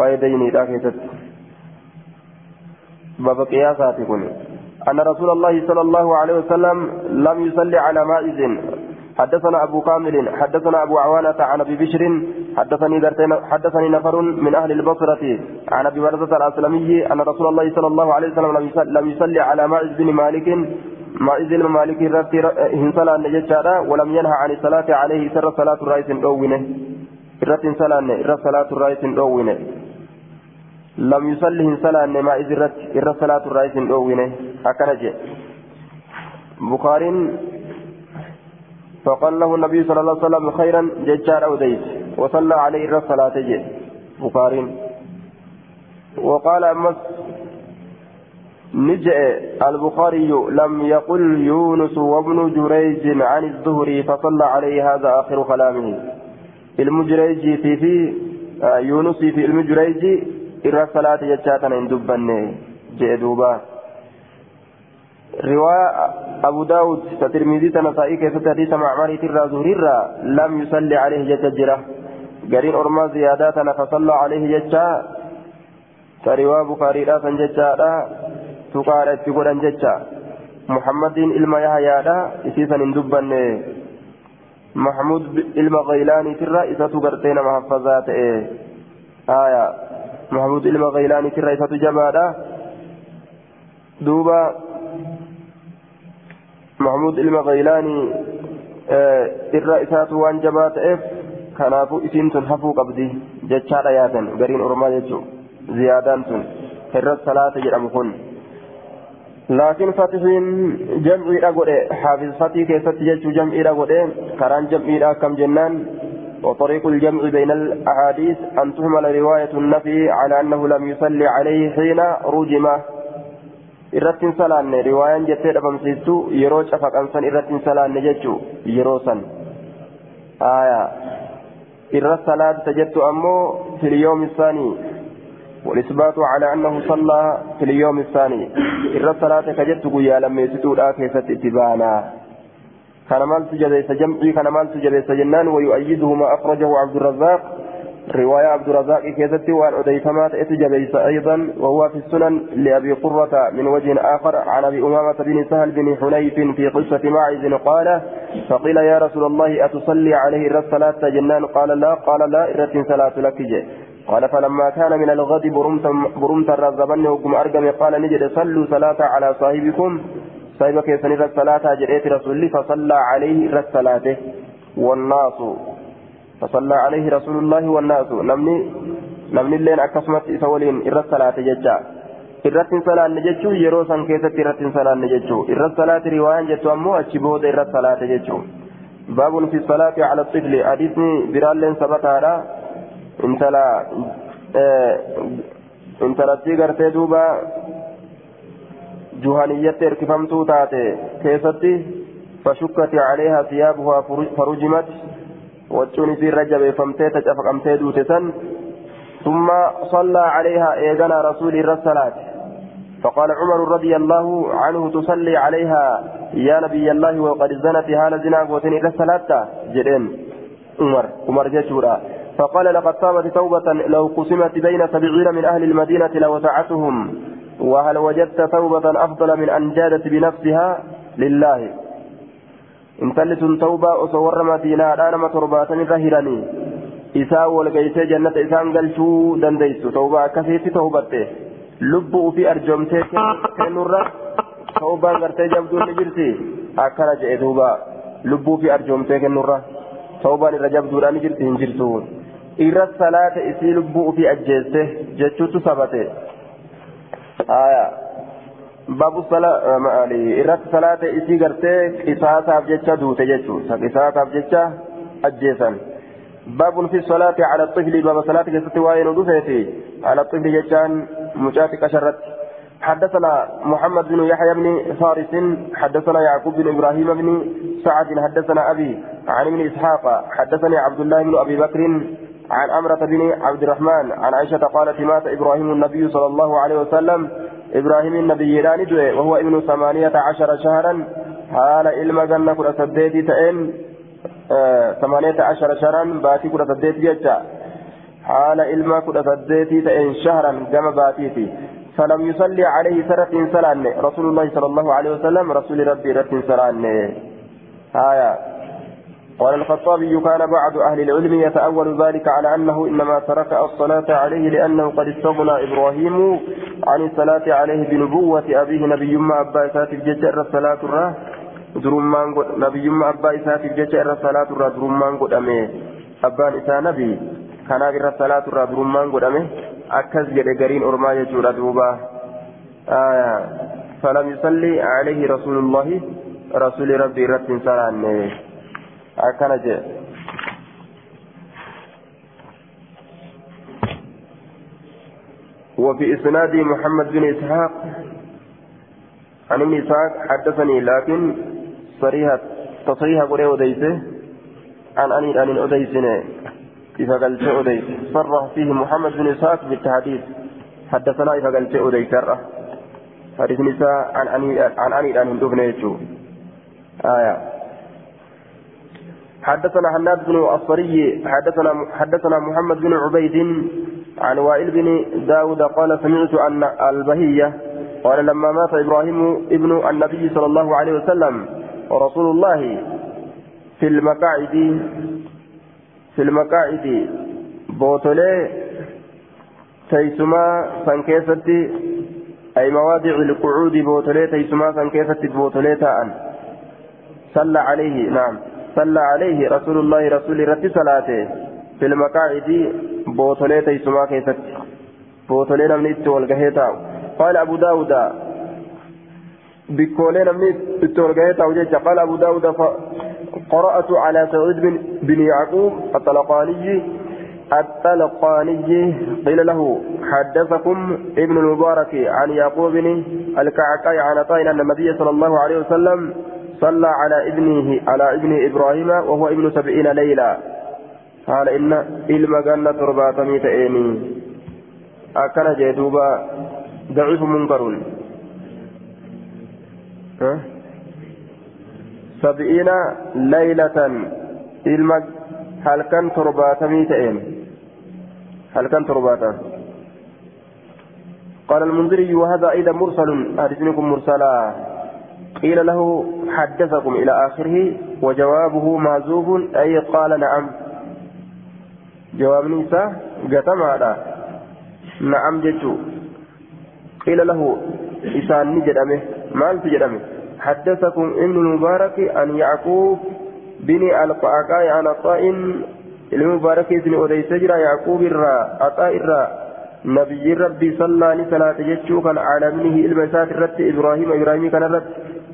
waa'ee dayniidhaa keessatti باب قياسات أن رسول الله صلى الله عليه وسلم لم يصلي على مائز. حدثنا أبو كامل حدثنا أبو عوانة عن أبي بشر حدثني حدثني نفر من أهل البصرة عن أبي برزة الأسلمي أن رسول الله صلى الله عليه وسلم لم يصلي على مائز بن مالك. مائز بن مالك هنسلا نجتشارا ولم ينهى عن الصلاة عليه سر صلاة الرئيس الأوينة إر صلاة الرئيس الأوينة لم يصلي هنسلا مائز إرت إر صلاة الرئيس الأوينة هكذا جاء بخاري فقال له النبي صلى الله عليه وسلم خيرا ججار أو ديت. وصلى عليه الرب صلاة جي. وقال أمس نجأ البخاري لم يقل يونس وابن جريج عن الزهري فصلى عليه هذا آخر كلامه. المجريج في في آه يونس في المجريج إرى صلاة ججاتنا إن دبني جئ دوبا رواية أبو داود تترمذي تنسائي كيف حديث معمر ترى زهريرا لم يصلي عليه جتجرة قرين أرما زيادات فصلى عليه جتا فروا بخاري لا سنجتا تقال تقول جتا محمد إلما يحيى لا إسيسا ندبن محمود إلما غيلاني ترى إذا تقرتين محفظات إيه آية محمود إلما غيلاني إذا تجمع دوبا محمود إلما غيلاني isaatu waan jabaa ta'eef kanaafuu isiin tun hafuu qabdi jechaadha yaadan gariin oromaa jechuu ziyaadaan tun irra salaata jedhamu kun laakiin fatihiin jam'iidha godhe xaafiz fatii keessatti jechuu jam'iidha godhe karaan jam'iidha akkam jennaan وطريق الجمع بين الأحاديث أن تهمل رواية النفي على أنه لم يصلي عليه حين hin salaanne riwaayaan jettee dhabamsiistu yeroo cafaqan san irratti hin salaanne jechuu yeroo san aya irra salaata jettu ammoo fi اليوم الثاني. والإثبات على أنه صلى في اليوم الثاني. إر الصلاة كجت قيا لما يستوى كيفت إتبانا. كان مال سجد جمعي كان مال سجد جنان ويؤيده ما أخرجه عبد الرزاق رواية عبد الرزاق كيزتي وعن أديفمات اتجبيس أيضا وهو في السنن لأبي قرة من وجه آخر عن أبي أمامة بن سهل بن حنيف في قصة معز قال فقيل يا رسول الله أتصلي عليه إر الصلاة جنان قال لا قال لا إرة صلاة لك جي قال فلما كان من الغد برمت الرزبن وقم أرقم قال نجد صلوا صلاة على صاحبكم صاحبك يسنر الصلاة جريت رسول فصلى عليه الصلاة. والناس. فصلى عليه رسول الله والناس. نمني نمني اللين أكسمت إسولين الصلاة ججا. إرت صلاة نججو. يرو سن كيست إرت صلاة نججو. الصلاة رواية جتو أمو أتشبود إر الصلاة ججو. باب في الصلاة على الطفل. حديثني برال سبت على انتلا آه انتلا تيغرتي دوبا جهنية اركفمتو تاتي كيستي فشكت عليها ثيابها فرجمت. وجون في الرجب فمتي تشفق أمتي دوتسن ثم صلى عليها إيغانا رسول الرسالات فقال عمر رضي الله عنه تصلي عليها. يا نبي الله وقد زنت هال زنا إلى الصلاة جدين. عمر. عمر جشورا. فقال لقد تابت توبة لو قسمت بين سبعين من أهل المدينة لوسعتهم. وهل وجدت توبة أفضل من أن جادت بنفسها لله intalli sun tawbaa osoo warra madiinaadhaa nama torbaatan irra hiranii isaa walgaytee jannata isaan galchuu dandeessu tawbaa akkasiitti tawbatte lubbuu ufii arjoomtee kennurra tawbaan gartee jabduun ni jirti akkana jedhe duuba lubbuu ufii arjoomtee kennurra tawbaan irra jabduudhaan ni jirti hin jirtu irra salaata isii lubbuu ufii aayaa. باب الصلاة إرات صلاة إسي غرتي قصاص أبجتشا دوتي جتشو قصاص أبجتشا أجيسا باب في الصلاة على الطفل باب صلاة كستي وين ودفيتي على الطفل جتشان مجاتك أشرت حدثنا محمد بن يحيى بن فارس حدثنا يعقوب بن إبراهيم بن سعد حدثنا أبي عن ابن إسحاق حدثني عبد الله بن أبي بكر عن أمرة بن عبد الرحمن عن عائشة قالت مات إبراهيم النبي صلى الله عليه وسلم. إبراهيم النبي لا وهو ابن ثمانية عشر شهرا. حال إلما جنة كل سديتي تئن آه ثمانية عشر شهرا باتي كل سديتي جتا حال إلما كل سديتي تئن شهرا جم باتيتي فلم يصلي عليه سرة سلان رسول الله صلى الله عليه وسلم رسول ربي رت سلان آية. قال الخطابي كان بعض أهل العلم يتأول ذلك على أنه إنما ترك الصلاة عليه لأنه قد استغنى إبراهيم عن الصلاة عليه بنبوة أبيه نبي ما أبا إساتف ججر الصلاة الراه درمان نبي ما أبا إساتف ججر الصلاة الراه درمان قد أمي. أبان إسا نبي. كان أجر الصلاة الراه درمان قد أمي. أكز جد قرين أرما يجور دوبا. آه. فلم يصلي عليه رسول الله. رسول ربي رب سلام akkana jee وفي إسناد محمد بن إسحاق عن ابن إسحاق حدثني لكن صريحة تصريح قرية أديسه عن أني أن أديسنا إذا قلت أديس صرح فيه محمد بن إسحاق بالتحديث. حدثنا إذا قلت أديس حديث نساء عن أني عن أني أن آية. حدثنا حناد بن الصري حدثنا حدثنا محمد بن عبيد عن وائل بن داود قال سمعت أن البهية قال لما مات إبراهيم ابن النبي صلى الله عليه وسلم ورسول الله في المقاعد في المقاعد بوتولي تيسما سنكيستي أي مواضع القعود بوتولي تيسما سنكيستي بوتولي تاء. صلى عليه نعم. صلى عليه رسول الله رسول رتي صلاته في المقاعد bottoolee teessuma keessatti. bottoolee namni التولغهيتا قال أبو داود. بكولي التولغهيتا وجيجا. قال أبو داود قرأت على سعيد بن, بن يعقوب الطلقاني الطلقاني قيل له حدثكم ابن المبارك عن يعقوب بن الكعكاء عن طائن النبي صلى الله عليه وسلم صلى على ابنه على ابن إبراهيم وهو ابن سبعين ليلة. قال إن إلما جنة ترباتمي تأيني أكن جدوبا ضعيف منكر سبعين ليلة إلما هل كان ترباتمي تأين هل كان ترباتا قال المنذري وهذا أيضا مرسل أرسلكم مرسلا. قيل له حدثكم إلى آخره وجوابه معزوف أي قال نعم. جواب نيسا قتم هذا نعم جتو قيل له إسان نجدمه. ما أنت جدمه؟ حدثكم ابن المبارك أن يعقوب بن القعقاء عن عطاء المبارك بن أديس جرى يعقوب الراء عطاء الراء نبي ربي صلى الله عليه وسلم على ابنه المسات الرت إبراهيم إبراهيم كان الرت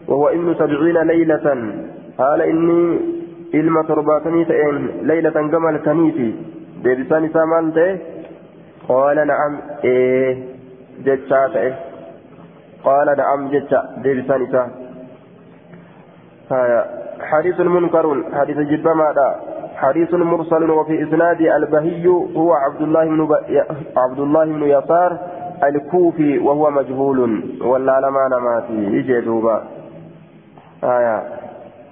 وهو ابن سبعين ليلة. قال إني إلما ترباتني تئن ليلة قمل كنيتي ديبساني سامان تئ قال نعم إيه جتشا تئ قال نعم جتشا ديبساني سا. حديث منكر حديث جد ماذا؟ حديث مرسل وفي إسناد البهي هو عبد الله بن. عبد الله بن يسار الكوفي وهو مجهول. ولا لما نماتي jedhe duba. آية.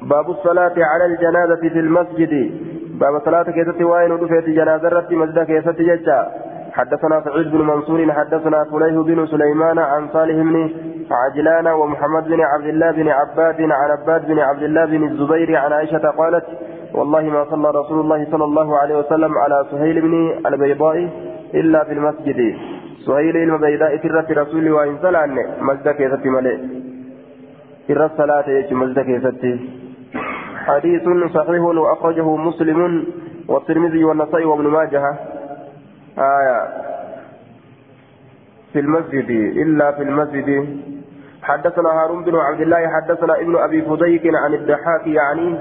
باب الصلاة على الجنازة في المسجد. باب صلاة keessatti waa'een wa dhufte جنازة irratti مسجد keessatti jecha. حدثنا سعيد بن منصور حدثنا فليه بن سليمان عن صالح بن عجلان ومحمد بن عبد الله بن عباد عن عباد بن عبد الله بن الزبير عن عائشة قالت والله ما صلى رسول الله صلى الله عليه وسلم على سهيل بن البيضاء إلا في المسجد. سهيل البيضاء ترت رسول وإن صلى مسجد كيست ملئ. إر الصلاة يجي مسجد حديث صحيح وأخرجه مسلم والترمذي والنسائي وابن ماجه آية في المسجد إلا في المسجد حدثنا هارون بن عبد الله حدثنا ابن أبي فديك عن الدحاك يعني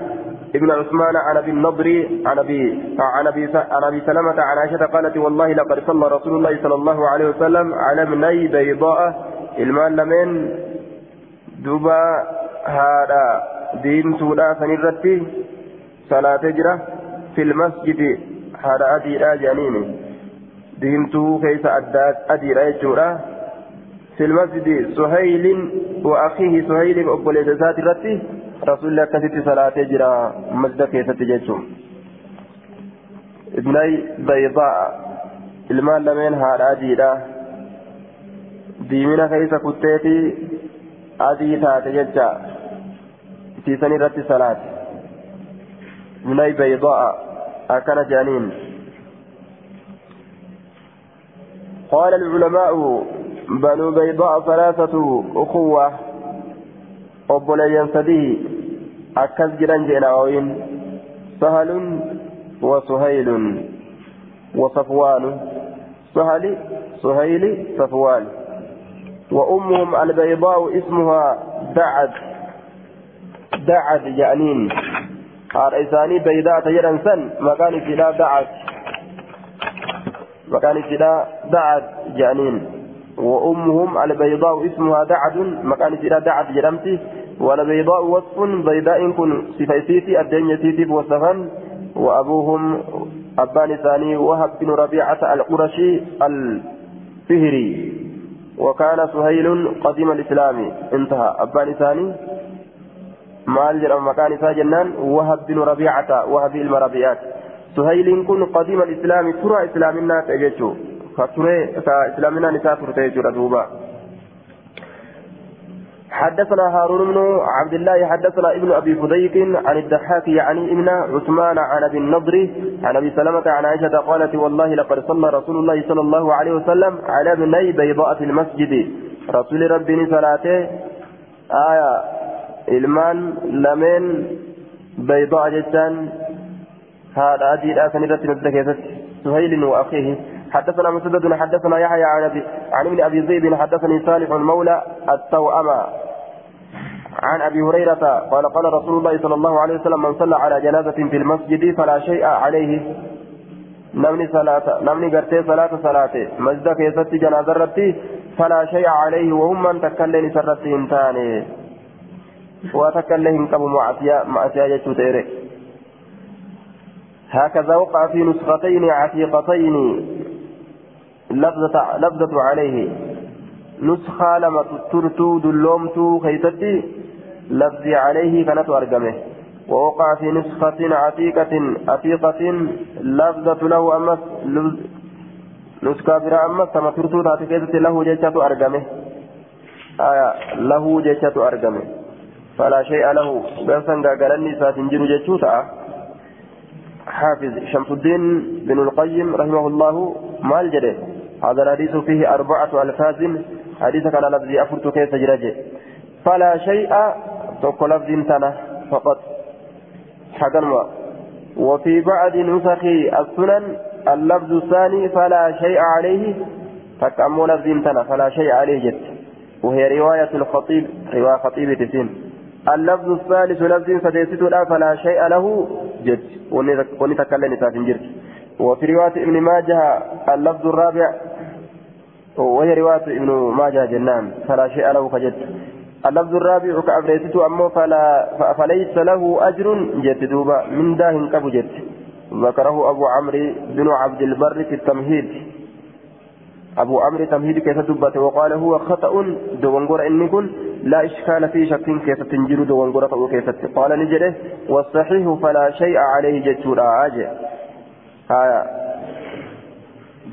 ابن عثمان عن ابي النضر عن ابي عن ابي عن ابي سلمة عن عائشة قالت والله لقد صلى رسول الله صلى الله عليه وسلم على ابني بيضاء المال لمن دبا هذا دين تولا سنرتي صلاة جرة في المسجد هذا أدي جانين دينتو كيس أدات أدي رأيتورا في المسجد سهيل وأخيه سهيل أقبل ذات الرتي رسول الله كثير صلاة جرا مسجد كيس تجيشم ابني بيضاء المال لمن هذا أديرا ديمنا كيس كتيتي تاتي ججا في سنة رتي صلاة ابني بيضاء أكن جانين قال العلماء بنو بيضاء ثلاثة أخوة أبوليا سديه أكز جران جناوين سهل وسهيل وصفوان سهل سهيل صفوان وأمهم البيضاء اسمها دعد. دعد جانين قال إساني بيضاء تجران سن. مكان فيها دعد. مكان فيها دعد جانين وأمهم البيضاء اسمها دعد. مكان فيها دعد جرمتي. والبيضاء وصف بيضاء كن. سفيسيتي الدنيا سيتي وصفا وأبوهم أبان ثاني وهب بن ربيعة القرشي الفهري. وكان سهيل قديم الإسلام انتهى أبان ثاني isaa jennaan wahab binu rabiicata wahabi ilma rabiicaati suhayliin kun qadiima islaami tura islaaminaa ta'e jechuu ka ture ka islaaminaan isaa turte jechuudha duuba حدثنا هارون بن عبد الله حدثنا ابن أبي فديك عن الضحاك يعني ابن عثمان عن أبي النضر عن أبي سلمة عن عائشة قالت والله لقد صلى رسول الله صلى الله عليه وسلم على ابني بيضاء في المسجد. رسول ربي صلاته آية jechaan haadha adiidhaa san irratti nudda keessatti suhaylin wa akhiihi حدثنا مسدد حدثنا يحيى عن ابي عن ابن أبي ذئب حدثني صالح المولى التوأمة عن أبي هريرة قال قال رسول الله صلى الله عليه وسلم من صلى على جنازة في المسجد فلا شيء عليه. نمني صلاة نمني قرتي صلاة صلاة. مسجد كيست جنازة رتي فلا شيء عليه وهم من تكلم سرتي انتاني. وتكلهم كم معصية معصية يجوتيري هكذا وقع في نسختين عتيقتين. لفظة لفظة عليه. نسخة لما ترتو دلومتو خيتتي لفظي عليه كانت أرقمه ووقع في نسخة عتيقة عتيقة لفظة له أمس نسخة برا أمس كما ترتو تاتي له جيشة أرقمه آية له جيشة أرقمه فلا شيء له. بأسن قالني ساتنجر جتوتا حافظ شمس الدين بن القيم رحمه الله ما الجده هذا الحديث فيه أربعة ألفاظ. حديث كان لفظي أفرت كيف جرجه فلا شيء تقو لفظ تنا فقط. حقا وفي بعض نسخ السنن اللفظ الثاني فلا شيء عليه. فكأمو لفظ تنا فلا شيء عليه جد. وهي رواية الخطيب رواية خطيب تسين. اللفظ الثالث لفظ سديست لا فلا شيء له جد. ونتكلم نساء جرد وفي رواية ابن ماجه اللفظ الرابع وهي رواية ابن ماجه جنان. فلا شيء له فجد. اللفظ الرابع كأبريتت أمه فلا فليس له أجر جد دوبا. من داه كبو جد ذكره أبو عمرو بن عبد البر في التمهيد. أبو عمرو تمهيد كيف دبت وقال هو خطأ. دوانغور إني كن لا إشكال في شك كيف تنجر دوانغور أو كيف قال نجده والصحيح فلا شيء عليه جتشورا عاجي هايا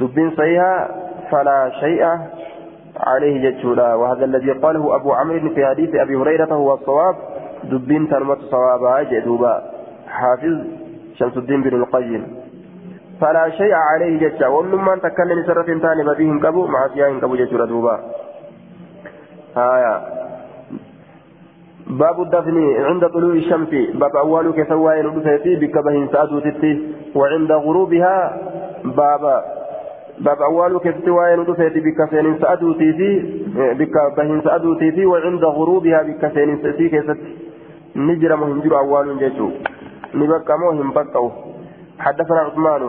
دبين صحيحة. فلا شيء عليه جتشورا وهذا الذي قاله أبو عمرو في حديث أبي هريرة هو الصواب. دبين ترمت صوابا جدوبا. حافظ شمس الدين بن القيم. فلا شيء عليه جتشا ولما تكلم سرة تاني بهم كبو مع سياهم كبو جتشورا دوبا. آية. باب الدفن عند طلوع الشمس. باب أول كسوى ندفتي بك بهن سأدو تتي وعند غروبها باب باب أول كسوى ندفتي بك سين سأدو تيتي بك بهن سأدو تيتي وعند غروبها بك سين سأتي كست نجر مهنجر أول جتشو نبقى موهم بقوا حدثنا عثمان.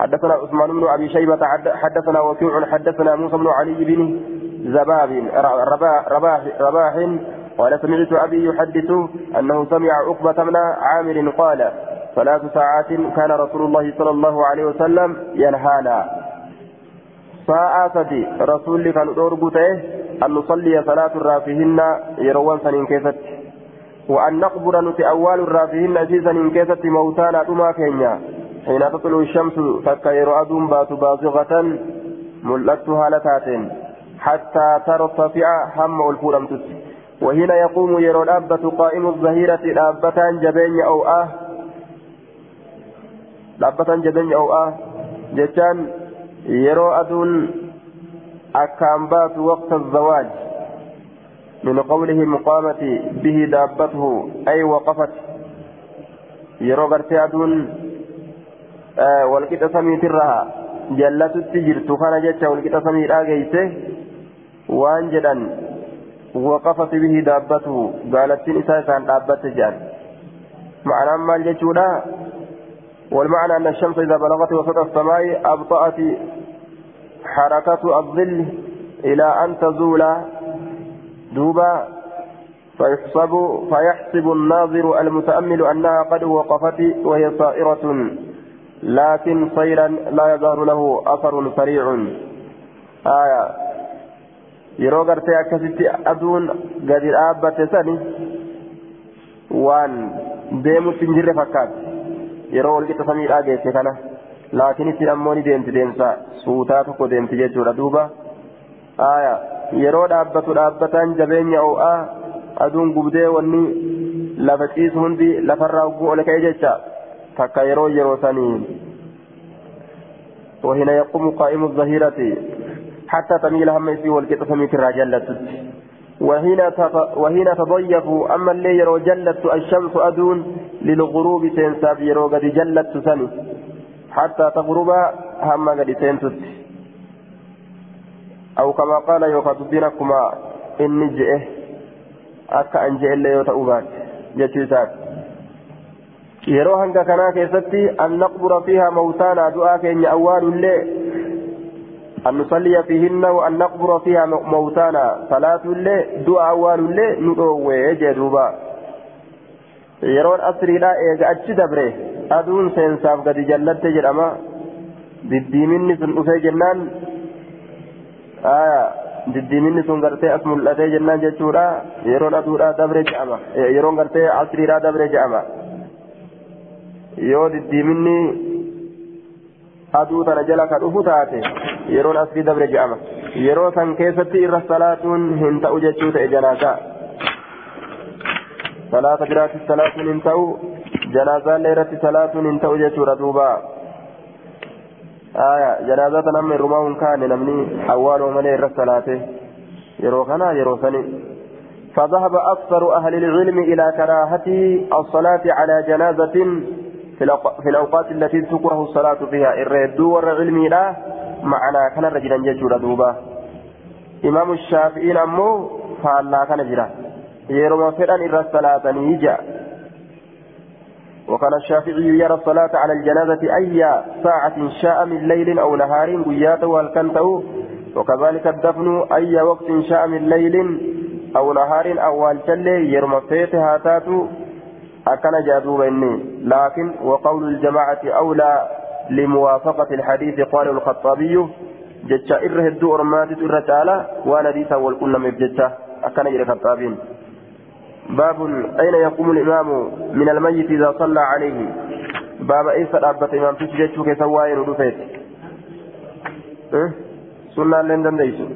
حدثنا عثمان بن أبي شيبة. حدثنا وكيع. حدثنا موسى بن علي بن زباب. رباح رباح, رباح. قال سمعت أبي يحدث أنه سمع عقبة بن عامر قال ثلاث ساعات كان رسول الله صلى الله عليه وسلم ينهانا. ساعة رسول كان أربطه أن نصلي صلاة الرافهن يروان سنين كيفت وأن نقبر نتي أول الرافهن أسيسا إن كيست موتانا أما كينيا حين تطلع الشمس فكير أدوم بات بازغة ملأتها لتاتين حتى ترتفع هم الفورمتس وهنا يقوم يرو الأبة قائم الظهيرة الأبة جبين أو آه الأبة جبين أو آه جتان يرو أدون أكام وقت الزواج من قوله مقامة به دابته أي وقفت يرو غرتي أدون آه والكتا سمي ترها جلت التجرت خانا جتشا والكتا سمي راجيته وان جدا وقفت به دابته قالت نساء كان دابت جان معنى ما الجتشونا والمعنى أن الشمس إذا بلغت وسط السماء أبطأت حركة الظل إلى أن تزول دوبا فيحسب فيحسب الناظر المتأمل أنها قد وقفت وهي صائرة لكن صيرا لا يظهر له أثر سريع. آية. yeroo gartee akkasitti aduun gadi dhaabbate sani waan deemutti hin jirre yeroo walqixa samiidhaa geesse kana laakiin ittiin ammoo ni deemti deemsa suutaa tokko deemti jechuudha duuba aya yeroo dhaabbatu dhaabbataan jabeenya o'aa aduun gubdee wanni lafa ciisu hundi lafarraa hogguu ol ka'e jecha takka yeroo yeroo sanii وهنا يقوم قائم الظهيرة حتى تميل هم يسي والقطة سميت الرجلة وهنا وهنا تضيف أما اللي يرو جلت الشمس أدون للغروب تنساب يرو قد جلت سني. حتى تغرب هم قد تنسد أو كما قال يوقف دينكما إني جئه أكا أن جئ اللي يوتأوبات جتيسات yeroo hanga kanaa keessatti an naqbura fiiha mawtaana du'aa keenya awwaalullee an nusalliya fiihinna wa an naqbura fiiha mawtaana salaatullee du'a awwaalullee nu dhoowwee jee duuba yeroon asriidha eega achi dabre aduun seensaaf gadi jallatte jedhama diddiiminni sun dhufee jennaan aya diddiiminni sun gartee as mul'atee jennaan jechuudha yeroon aduudha dabre je'ama yeroon gartee asriidha dabre je'ama yoo diddiiminni aduu tana jala ka dhufu taate salaatuun hin ta'u jechuu ta'e janaasaa salaata biraatti salaatuun hin ta'u janaazaallee irratti salaatuun hin ta'u jechuudha duuba aya janaazaa tan amma irrumaa hin kaane namni awwaaloo malee irra salaate yeroo kana yeroo sani فذهب أكثر أهل العلم إلى كراهة الصلاة على جنازة في الأوقات التي تكره الصلاة فيها الردو والعلم لا معنا كان رجلا ججورا دوبا إمام الشافعي أمو فعلا كان جرا يروى فرأن إرى الصلاة نيجا وكان الشافعي يرى الصلاة على الجنازة أي ساعة شاء من ليل أو نهار قياته والكنته وكذلك الدفن أي وقت شاء من ليل أو نهار أو والجل يرمى فيتها تاتو أكن جادوب إني لكن وقول الجماعة أولى لموافقة الحديث قال الخطابي جتشا إره الدو أرمات إره تعالى وأنا ديسا والكل مبجتشا أكن جري خطابين. باب أين يقوم الإمام من الميت إذا صلى عليه؟ باب إيسا أبت إمام تسجد كيف سواين ودفت أه؟ سنة لندن ديسو.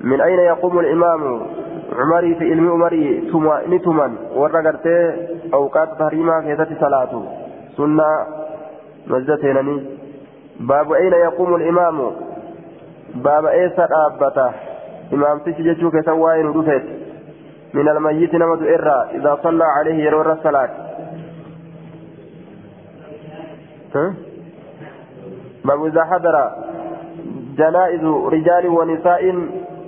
من أين يقوم الإمام؟ عمري في علم عمري تما نتما ورغرت أوقات تحريما كيسة صلاة. سنة مزتينني باب أين يقوم الإمام؟ باب إيسا أبتا. إمام تسجد كيف سواين ودفت من الميت نمد إرى. إذا صلى عليه يرور الصلاة. ها؟ باب إذا حضر جنائز رجال ونساء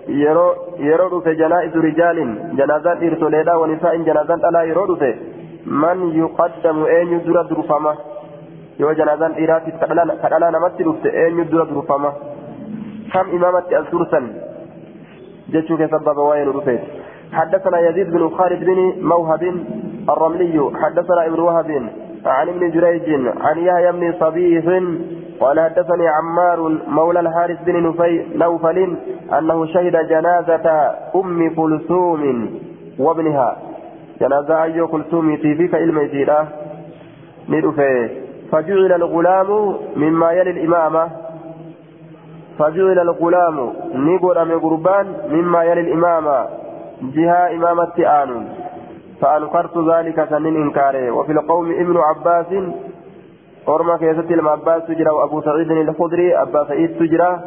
يرو يرو في جنائز رجال. جنازات إرسوليدا ونساء جنازات ألا يرو من يقدم أين يدر درفما يو جنازات إيرات كدلا نمت رفت أين يدر درفما كم إمامة السرسا جتشو كسبب وين رفت حدثنا يزيد بن خالد بن موهب الرملي حدثنا ابن وهب عن ابن جريج عن يحيى بن صبيح قال حدثني عمار مولى الحارث بن نوفل انه شهد جنازة ام كلثوم وابنها جنازة اي كلثوم تيفيك الميتيرة ندفه فجعل الغلام مما يلي الإمامة. فجعل الغلام نقول من قربان مما يلي الإمامة. جهة إمامة آنون فأنكرت ذلك سنين إنكاره وفي القوم ابن عباس أرمى كيست عباس تجرى وأبو سعيد الخدري أبا سعيد تجرى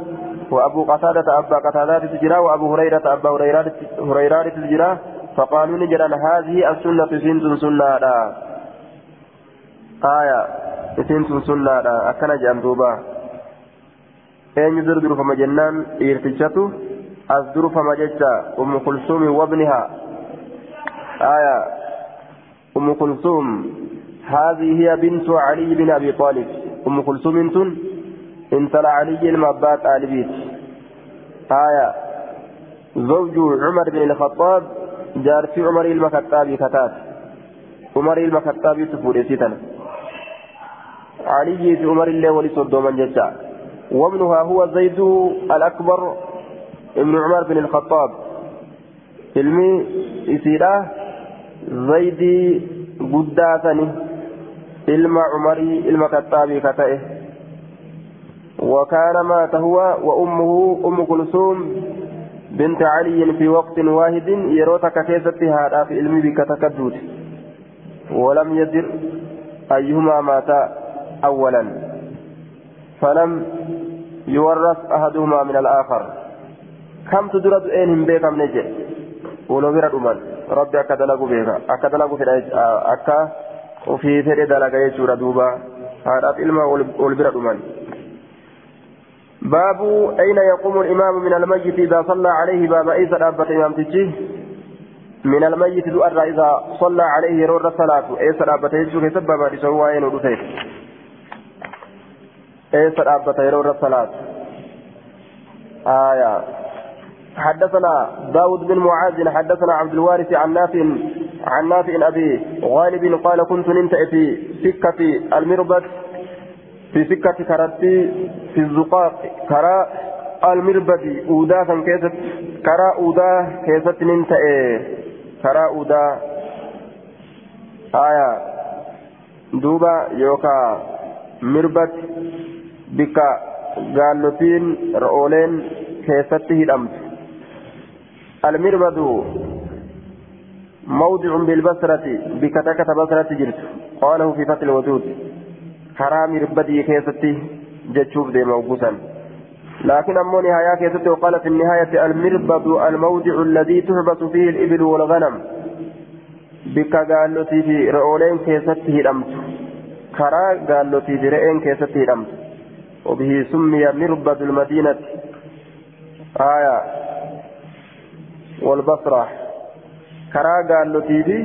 وأبو قتادة أبا قتادة تجرى وأبو هريرة أبا هريرة تجرى. فقالوا نجرى هذه السنة سنة لا آية. سنت سنة لا أكن جندوبا أين يدر فما جنان إرتجته أصدر فما جتا أم كلثوم وابنها آية أم كلثوم هذه هي بنت علي بن أبي طالب أم كلثوم تن انت علي المبات آل بيت آية زوج عمر بن الخطاب جار في عمر المكتاب كتاب عمر المكتاب تفوري ستنا علي في عمر الله من جتا وابنها هو زيد الأكبر ابن عمر بن الخطاب. علمي إسيرة زيدي قداتني. علم عمري علم كتابي كتئه. وكان مات هو وأمه أم كلثوم بنت علي في وقت واحد يروتك كيست هذا في علمي بك تكدود ولم يدر أيهما مات أولا. فلم يورث أحدهما من الآخر. كم تدرد أين بيكم نجي؟ ولو برد أمان. ربي أكدلقوا بيكا أكدلقوا في أكا ofii fedhe dalaga jechuudha duuba haadhaaf ilma ol bira dhuman باب أين يقوم الإمام من الميت إذا صلى عليه باب أيسى أبت إمام تجي؟ من الميت دؤر إذا صلى عليه يرور الصلاة أيسى أبت يجوك سبب أين ودفيت أيسى أبت يرور الصلاة آية حدثنا داود بن معاذ حدثنا عبد الوارث عن نافع عن نافع أبي غالب قال كنت نمت في سكة المربد في سكة كرتي في الزقاق كرا المربد أودا كيست كرا أودا كيست نمت كرا أودا آية دوبا يوكا مربد بكا قالوتين رؤولين كيست هدمت المربد موضع بالبصرة بكتكة بصرة جرت قاله في فتح الوجود حرام ربدي كيستي جتشوف دي موقوسا لكن أمو نهاية كيستي وقال في النهاية المربد الموضع الذي تحبس فيه الإبل والغنم بك قال في رؤولين كيستي الأمس كرا قال في رئين كيستي الأمس وبه سمي مربد المدينة. آية. karaa gaallotii fi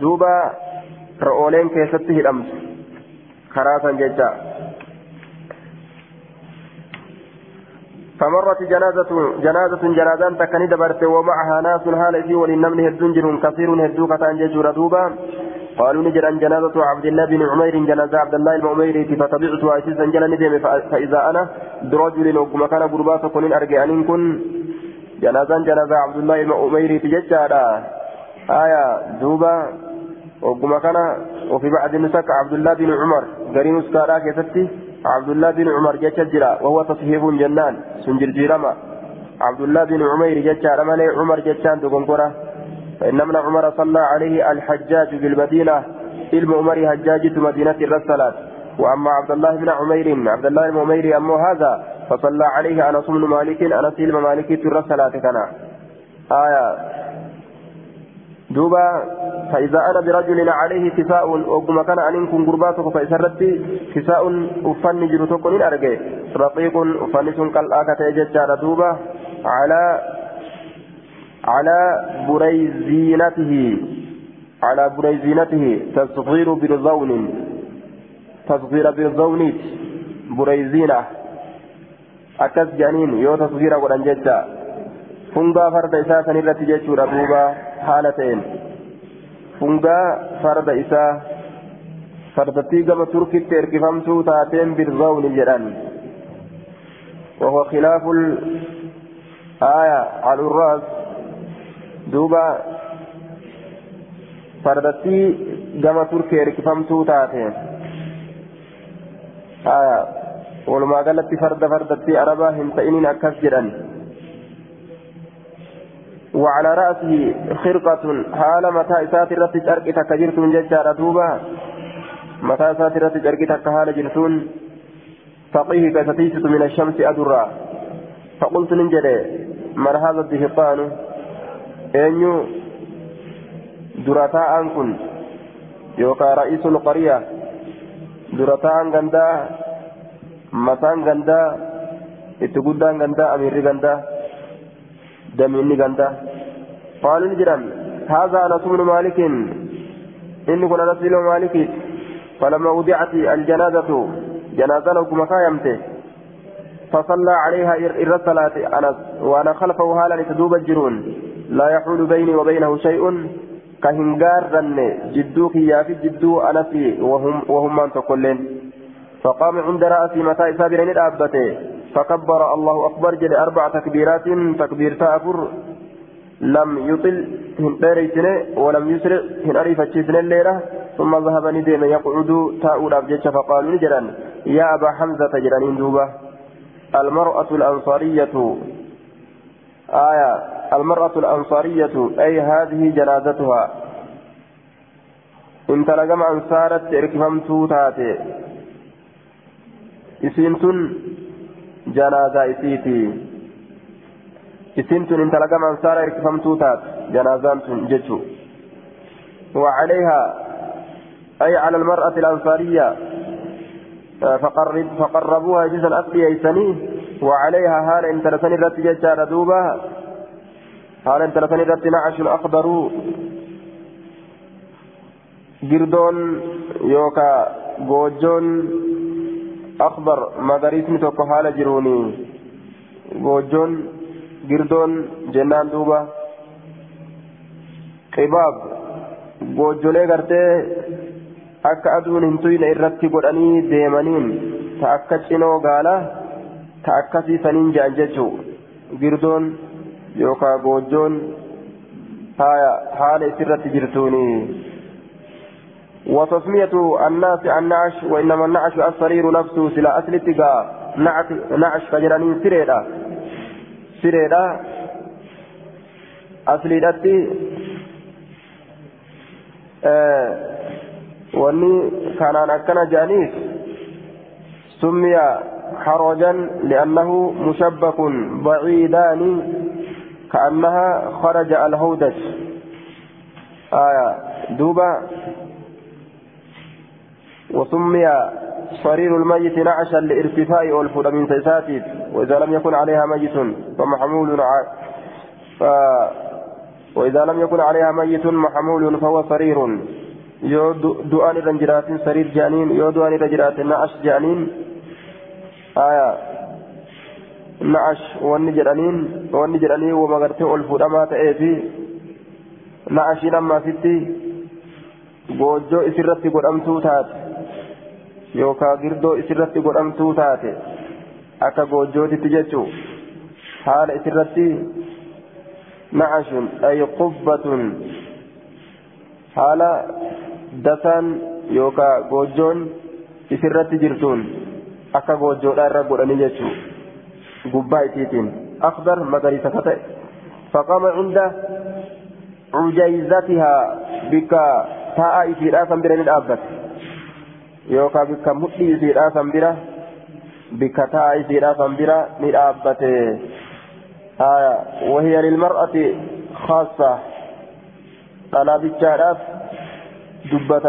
duuba ra'ooleen keessatti hidhamtu karaa san jecha فمرت جنازة جنازة جنازان تكني دبرت ومعها ناس هال في وللنمل هدون كثير هدوك تنجج ردوبا قالوا نجرا جنازة عبد الله بن عمير جنازة عبد الله المؤميري فتبعت عيسى جل ندم فإذا أنا برجل وكما كان قربات كن أرجع أن كن. جنازة جنازة عبد الله المؤميري تججارا آية دوبا وكما كان وفي بعد نسك عبد الله بن عمر. قرين سكارا كيفتي عبد الله بن عمر جتجرا وهو تصحيف جنان سنجر جيرما. عبد الله بن عمير جتجارا مالي عمر جتان تقنقرا فإن ابن عمر صلى عليه الحجاج بالمدينة علم عمر حجاج مدينة الرسالات. وأما عبد الله بن عمير عبد الله بن عمير أمه هذا فصلى عليه أنس بن مالك أنس بن مالك الرسالات كان. آية. دوبا فإذا أنا برجل عليه كساء وكما كان أن كن قرباتك فإسرت كساء أفن جرتك من أرجع. رقيق أفنس كالآكة ججار دوبا على على بريزينته على بريزينته تصغير برزون تصغير برزونيت بريزينة أكس جانين يو تصغير ودن ججا فنغا فرد إساء سنرة ججورة دوبا حالتين. فنغا فرد إساء فردتي كما تركت إركفمتو تاتين برزون جران وهو خلاف الآية على الرأس. Duuba fardattii gama turkee hirkifamtuu taate. Walumaa galatti farda fardattii arabaa hin ta'iniin akkas jedhan. وعلى رأسه خرقة حال متى إسات الرت جرك تكجرتون ججارة دوبا متى إسات الرت جرك تكهال جرتون فقيه كستيست من الشمس أدرا فقلت ننجري من هذا الدهقان eenyu dura taa'aan kun yookaan ra'iisul qariyaa dura taa'aan gandaa mataan gandaa itti guddaan gandaa amiirri gandaa damiinni gandaa qaaluu ni jedhan هذا أنس بن مالك إن كنا نسل مالك فلما وضعت الجنازة جنازة لكم كايمته فصلى عليها إر الصلاة أنس وأنا خلفه هالا لتدوب الجرون لا يحول بيني وبينه شيء كهنجار رن جدوك يا في جدو أنا في وهم وهم من تقولين. فقام عند رأسي متى سابرين الأبته فكبر الله أكبر جل أربع تكبيرات تكبير تأفر لم يطل هنريتن ولم يسرع هنري فتشيتن الليلة. ثم ذهب ندم يقعد تاؤل أبجيش فقالوا نجرا يا أبا حمزة جرانين دوبة. المرأة الأنصارية آية المرأة الأنصارية أي هذه جنازتها. إنت لقم أنصارت إركفمت تاتي إسنتن جنازة إسيتي. إسنتن إنت لقم أنصار إركفمت تات جنازان جتشو وعليها أي على المرأة الأنصارية. فقرب فقربوها جزءا أصلي أيسني وعليها هال انت لسني رت ججار دوبا هال انت لسني رت نعش أخضر جردون يوكا بوجون. أخضر مغاريسني توكو حال جروني. بوجون جردون جنان دوبا قباب بوجولي غرتي. hin tuyne irratti godhanii deemaniin ta akka cinoo gaala ta akkasii saniin je'an jechuu girdoon yookaan goojjoon haala isirratti jirtuuni وتسمية الناس النعش وإنما النعش الصرير نفسه سلا أصل اتقاء نعش فجرانين سريرا سريرا أصلي دتي آه wanni kanaan akkana jedhaniif summiya حرجا لأنه مشبك بعيدان كأنها خرج الهودج. آية دوبا وسمي صرير الميت نعشا لارتفاع والفود من سيساتي وإذا لم يكن عليها ميت فمحمول. ف... وإذا لم يكن عليها ميت محمول فهو صرير. yoo du'aan irra jiraatin sariir jedhaniin yoo du'aan irra jiraatin na'ash jedhaniin aya نعش واني جرانين واني جرانين وما قرتي الفودما تأتي نعش لما ستي goojjoo isirratti godhamtuu taate yookaan girdoo isirratti godhamtuu taate akka goojjootitti jechuu haala isirratti nacashun ay qubbatun haala dasaan yookaan goojjoon isirratti jirtuun akka goojjoodhaa irra godhanii jechuu gubbaa isiitiin akhdar magariisa ka ta'e faqama cinda cujayzatihaa bikka taa'a isiidhaa san bira ni dhaabbate yookaan bikka mudhii isiidhaa san bira bikka taa'a isiidhaa san bira ni dhaabbate وهي للمرأة خاصة طلبتشارات دبة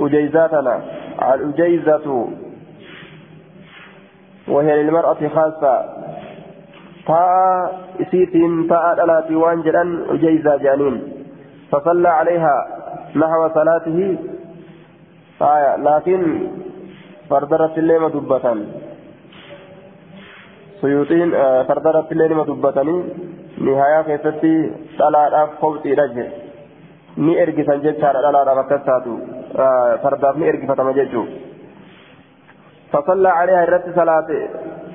أجيزاتنا الأجيزة وهي للمرأة خاصة. تاء إسيتين تاء ألاتي وانجلا أجيزة جانين. فصلى عليها نحو صلاته. آية لكن فردرت الليمة دبة سيوطين آه فردرت الليمة دبة نهاية كيستي صلاة خوتي رجل. ni ergisan jechaadha dhalaadhaaf akkas taatu fardaaf ni ergifatama jechuu فصلى عليها الرت صلاة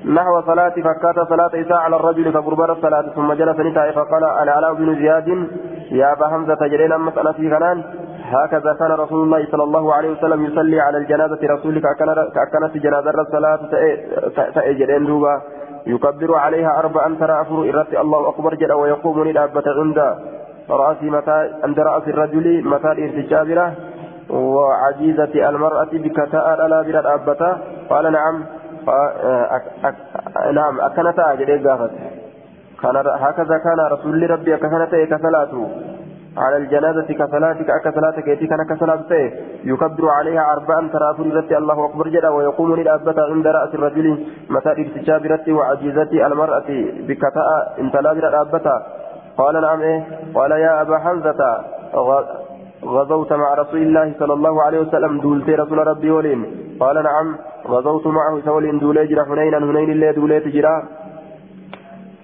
نحو صلاة فكات صلاة إساء على الرجل فقربان الصلاة ثم جلس نتاع فقال أنا علاء بن زياد يا أبا حمزة جرينا مسألة في غنان؟ هكذا كان رسول الله صلى الله عليه وسلم يصلي على الجنازة رسولك كأكنت جنازة الصلاة تأجرين دوبا. يكبر عليها أربعا ترى أفر إرت الله أكبر جل ويقوم ندابة عند رأس متى عند رأس الرجل متى الارتجابرة وعجيزة المرأة بكتاء بلا أبتا قال نعم. نعم. أكنتا جل قافت. كان هكذا كان رسول ربي كسنة كصلاته على الجنازة كصلاتك أكصلاتك يتي كان كصلاته يكبر عليها أربعا ترافر رتي. الله أكبر جدا ويقوم للأبة عند رأس الرجل متى ارتجاب رتي وعجيزة المرأة بكتاء انتلا بلا أبتا قال نعم. إيه؟ قال يا أبا حمزة غزوت مع رسول الله صلى الله عليه وسلم. دولت رسول ربي ولين. قال نعم. غزوت معه سولين دولي جرا حنينا حنين اللي دوليت جرا.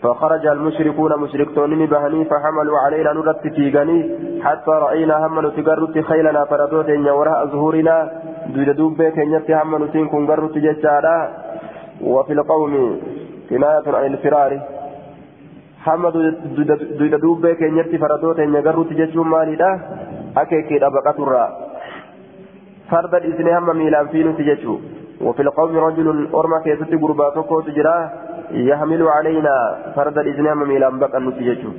فخرج المشركون مشركتون بهني فحملوا علينا نرت تيغني. حتى رأينا هم نتقرت خيلنا فردوتين وراء ظهورنا. دويد دوبة كنيت هم نتين كن قرت ججارا وفي القوم كناية عن الفرار. hamma duyda duubbee keenyatti faradoo teenya garruutti jechuun maalidha akeekiidha baqaturraa farda dhiisnee hamma miilaan fiinutti jechuu وفي القوم رجل أرمى كيست قربا تقوت جرا يحمل علينا فرد الإذن ميلان بقى نتيجته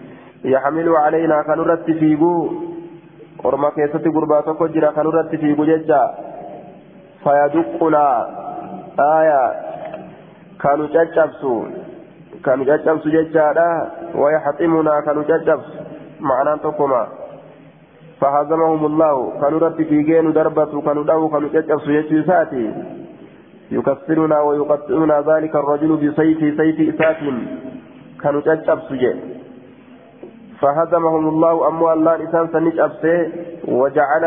يحمل علينا كنرت فيقو أرمى كيست قربا تقوت جرا كنرت فيقو ججا فيدقنا. آية. كانوا تجبسوا كانوا ججبسوا ججادا ويحطمنا كانوا ججبسوا معنى تقوما فهزمهم الله. كانوا رب في جين دربة كانوا دعوا كانوا ججبسوا يجساتي يكفرنا ويقطعنا ذلك الرجل بسيف سيف إسات كانوا جين فهزمهم الله أمو الله إنسان سنج وجعل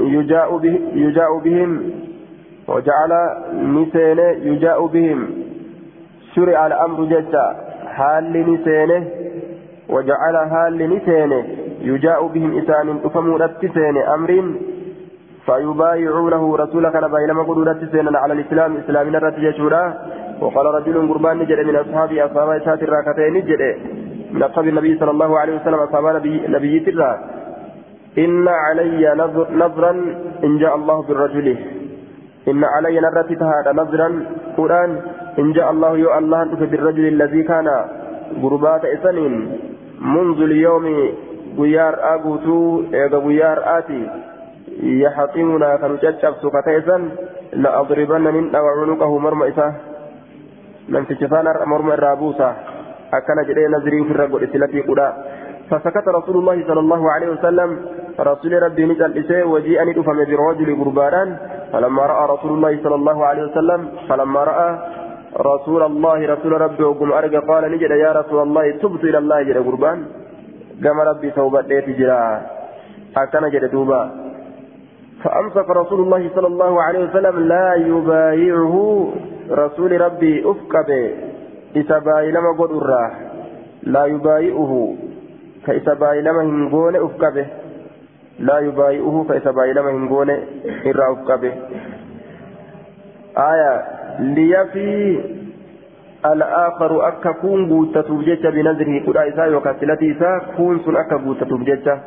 يجاء, به يجاء بهم. وجعل نسين يجاء بهم. شرع الأمر جدا حال نسينه. وجعل حال نسينه يجاء بهم إسان أفموا نتسين أمر فيبايعونه رسولك نبا إلى مقدور نتسين على الإسلام إسلامنا رتجشورا وقال رجل قربان نجد من أصحاب أصحاب إسات الراكتين نجد من أصحاب النبي صلى الله عليه وسلم أصحاب نبي, نبي إن علي نظر نظرا إن جاء الله بالرجل. إن علي نرت هذا نظرا. قرآن إن جاء الله يو الله بالرجل الذي كان قربات إسنين. منذ اليوم har'aa guutuu eega guyyaa ka ta'esan la adribanna nin dhawa cunuqahu morma isa namticha isaan har'a morma irraa buusa akkana jedhee nazirii ofirra godhe silatii qudha فسكت رسول الله صلى الله عليه وسلم. رسول ربي نجل إسيه وجيء ندفم برجل قربانا. فلما رأى رسول الله صلى الله عليه وسلم فلما رأى رسول الله رسول ربي وقم أرجع قال نجد يا رسول الله تبت إلى الله جل قربان. قام ربي توبة ليت جرا. أكن جد دوبا فأمسك رسول الله صلى الله عليه وسلم لا يبايعه رسول ربي أفكبه إذا بايلما قد الراه لا يبايئه كإذا بايلما هنقون أفكبه لا يبايئه فإذا بايلما هنقون إرى أفكبه آية. ليفي الآخر أكا كون قوتة بجيتة بنذره قد إسا يوكاسلتي إسا كون سن أكا قوتة بجيتة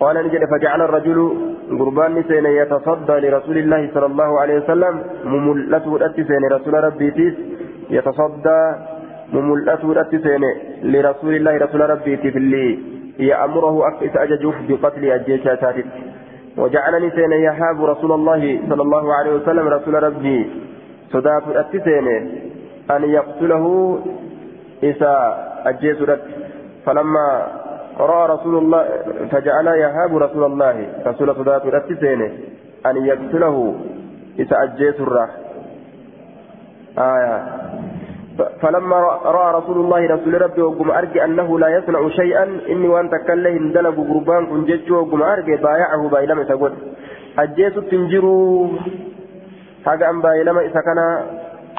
قال نجد فجعل الرجل قربان سين يتصدى لرسول الله صلى الله عليه وسلم مملته الأتسين رسول ربي تيس يتصدى مملته الأتسين لرسول الله رسول ربي تيس اللي يأمره أكس أججوف بقتل أجيشا تاتت وجعلني سين يهاب رسول الله صلى الله عليه وسلم رسول ربي. صدات الأتسين أن يقتله إذا أجيس فلما رأى رسول الله فجعل يهاب رسول الله رسول صدات الأتسين أن يقتله. إذا أجيس الراح آية. فلما رأى رسول الله رسول ربي وقم أرجع أنه لا يصنع شيئا إني وأن تكلهم دلب قربان كن جج وقم أرجع بايعه بايلم تقول أجيس تنجروا حاجة أن بايلم إذا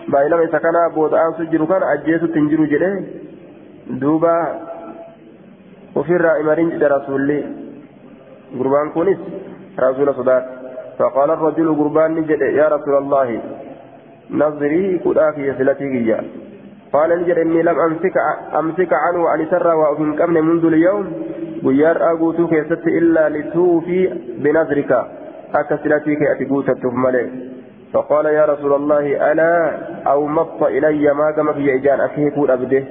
بايلم إذا كان بودعان سجروا كان أجيس تنجروا جده. دوبا وفي إمرين جد رسولي. قربان كنس رسول صدات فقال الرجل قربان نجد يا رسول الله نظري كدافي يسلتي قال نجد إني لم أمسك أمسك عنه عن سر وأفن كمن منذ اليوم. بيار أقوتو كيست إلا لتوفي بنظرك. أكسلتي كأتي قوتت فقال يا رسول الله ألا أو مط إلي ما قم في إجان أكيد أبده.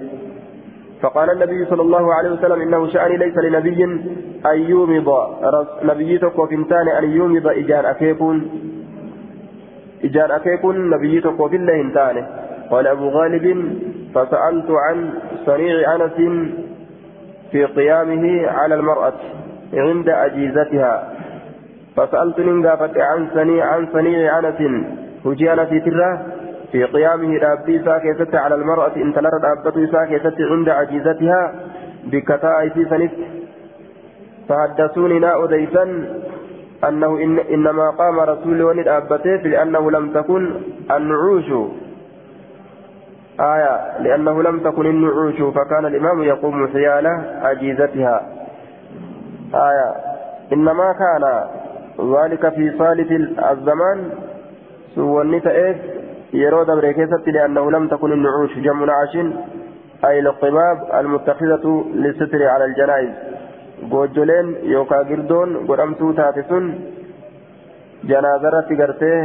فقال النبي صلى الله عليه وسلم إنه شأني ليس لنبي أن يومض نبي تكو فنتان أن يومض إجان أكيكون. إجان أكيكون نبي تكو في الله تاني قال أبو غالب فسألت عن صنيع أنس في قيامه على المرأة عند أجيزتها. فسألت ننقافت عن صنيع عن صنيع أنس هجي أنس تره في قيامه رابي ساكيست على المرأة إن تلرد أبته ساكيست عند عجيزتها بكتاء سنف. فحدثوني نا أديسا أنه إن إنما قام رسول ولد أبته لأنه لم تكن النعوش. آية لأنه لم تكن النعوش فكان الإمام يقوم حيال عجيزتها. آية إنما كان ذلك في صالح الزمان سوى النتائج يرو دبر كيست لأنه لم تكن النعوش جمع نعش أي القباب المتخذة للستر على الجنائز sun janaazarratti gartee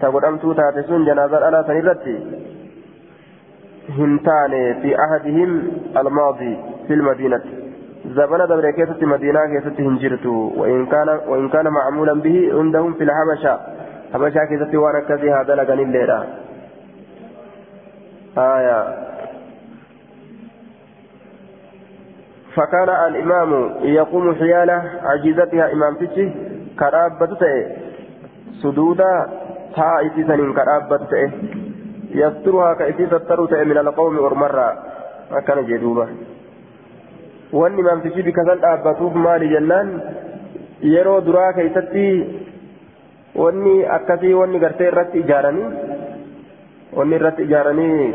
ta godhamtuu taate sun janaazar alaa san irratti hin taane fi ahadihim almaadi fil madiinati zabana dabre keessatti madiinaa keessatti hin jirtu وإن كان وإن كان معمولا به عندهم في الحبشة حبشة كيستي وأنا كذي هذا لغني الليلة آية فكان الإمام يقوم حيال عجيزتها إمام تشي كرابة سدودا تا إتسان كرابة يسترها كإتي ستر من القوم أرمرا أكن جدوبا wanni maamtichi bika san dhaabbatuuf maali jennaan yeroo duraa keessatti wanni akkasii wanni gartee irratti ijaaranii wanni irratti ijaaranii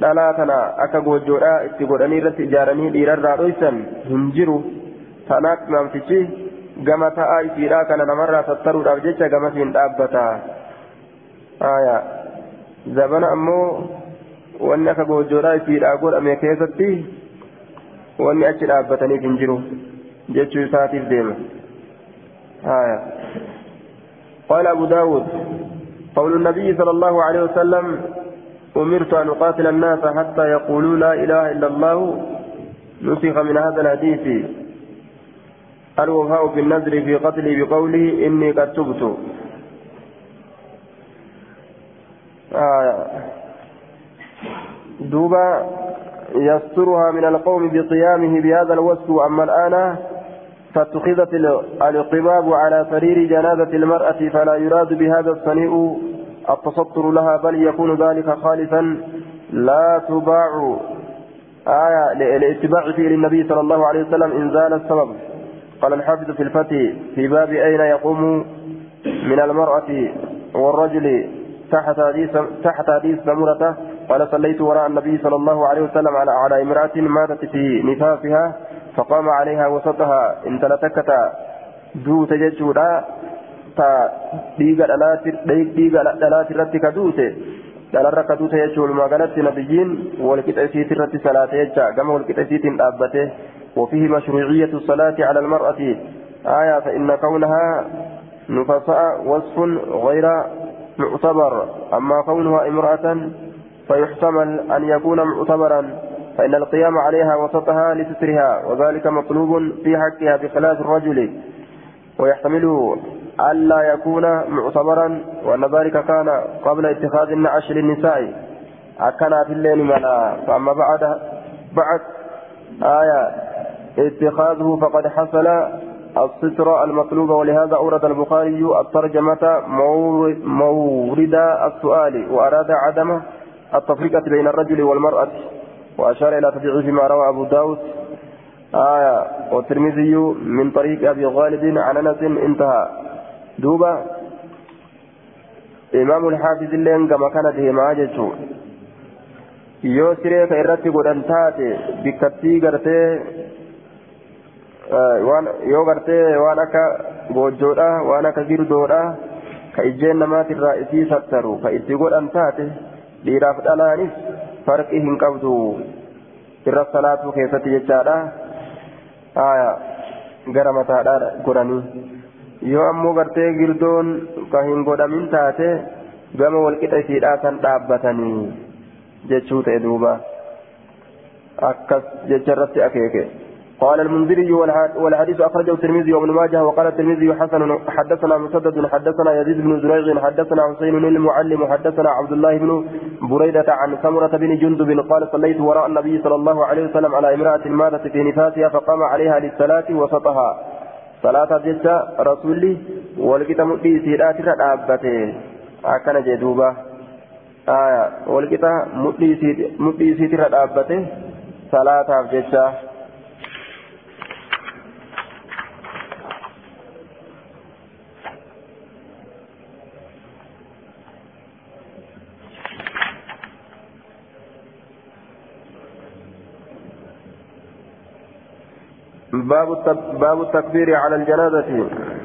dhalaa kana akka goojjoodhaa itti godhanii irratti ijaaranii dhiirarraa dhoysan hin jiru tanaaf maamtichi gama ta'aa isiidhaa kana namarraa sattaruudhaaf jecha gamasiin dhaabbata zabana ammoo wanni akka goojjoodhaa isiidhaa godhame keessatti wanni achi dhaabbataniif hin jiru jechuu isaatiif deema قال أبو داود قول النبي صلى الله عليه وسلم أمرت أن أقاتل الناس حتى يقولوا لا إله إلا الله. نسخ من هذا الحديث. الوفاء بالنذر في قتلي بقوله إني قد تبت. آه دوبا يسترها من القوم بقيامه بهذا الوصف أما الآن فاتخذت القباب على سرير جنازة المرأة فلا يراد بهذا الصنيع التستر لها بل يكون ذلك خالصا لا تباع آية لاتباع فيه للنبي صلى الله عليه وسلم إن زال السبب. قال الحافظ في الفتح في باب أين يقوم من المرأة والرجل تحت حديث تحت حديث سمرة؟ قال صليت وراء النبي صلى الله عليه وسلم على على امرأة ماتت في نفاسها فقام عليها وسطها انت لتكتا دو تججودا تا ديغا دلات رتك دوته dhalarra ka duute jechuun walumaa galatti nabiyyiin walqixa isiit irratti salaate jecha gama walqixa isiitiin وفيه مشروعية الصلاة على المرأة. آية فإن كونها نفساء وصف غير معتبر. أما كونها امرأة فيحتمل أن يكون معتبرا. فإن القيام عليها وسطها لسترها وذلك مطلوب في حقها بخلاف الرجل. ويحتمل ألا يكون معتبرا وأن ذلك كان قبل اتخاذ النعش للنساء أكنا في الليل ملا. فأما بعد بعد آية اتخاذه فقد حصل الستر المطلوب. ولهذا أورد البخاري الترجمة مورد السؤال وأراد عدم التفرقة بين الرجل والمرأة. وأشار إلى تضعيف ما روى أبو داود آية والترمذي من طريق أبي غالب عن أنس انتهى دوبا إمام الحافظ اللين كما كان ديما جيشو yoo siree ka irratti godhan taate bikkattii gartee yoo gartee waan akka goojjoodha waan akka girdoodha ka ijjeen namaatirraa isii sattaru ka itti godhan taate dhiiraaf dhalaanis farqi hin qabdu irra salaatuu keessatti jechaadha gara mataadhaa godhanii yoo ammoo gartee girdoon ka hin godhamin taate gama walqixa isiidhaa san dhaabbatanii jechuu ta'e duuba akkas jecha irratti akeeke قال المنذري والحديث أخرجه الترمذي وابن ماجه وقال الترمذي حسن حدثنا مسدد حدثنا يزيد بن زريع حدثنا حسين المعلم حدثنا عبد الله بن بريدة عن سمرة بن جندب قال صليت وراء النبي صلى الله عليه وسلم على امرأة ماتت في نفاسها فقام عليها للصلاة وسطها. صلاة جدة رسولي ولقيت مدي سيرات رأبته أكن جدوبة آية. ولقيت مدي سيرات رأبته صلاة جدة baabu takbiiri cala ljanaabai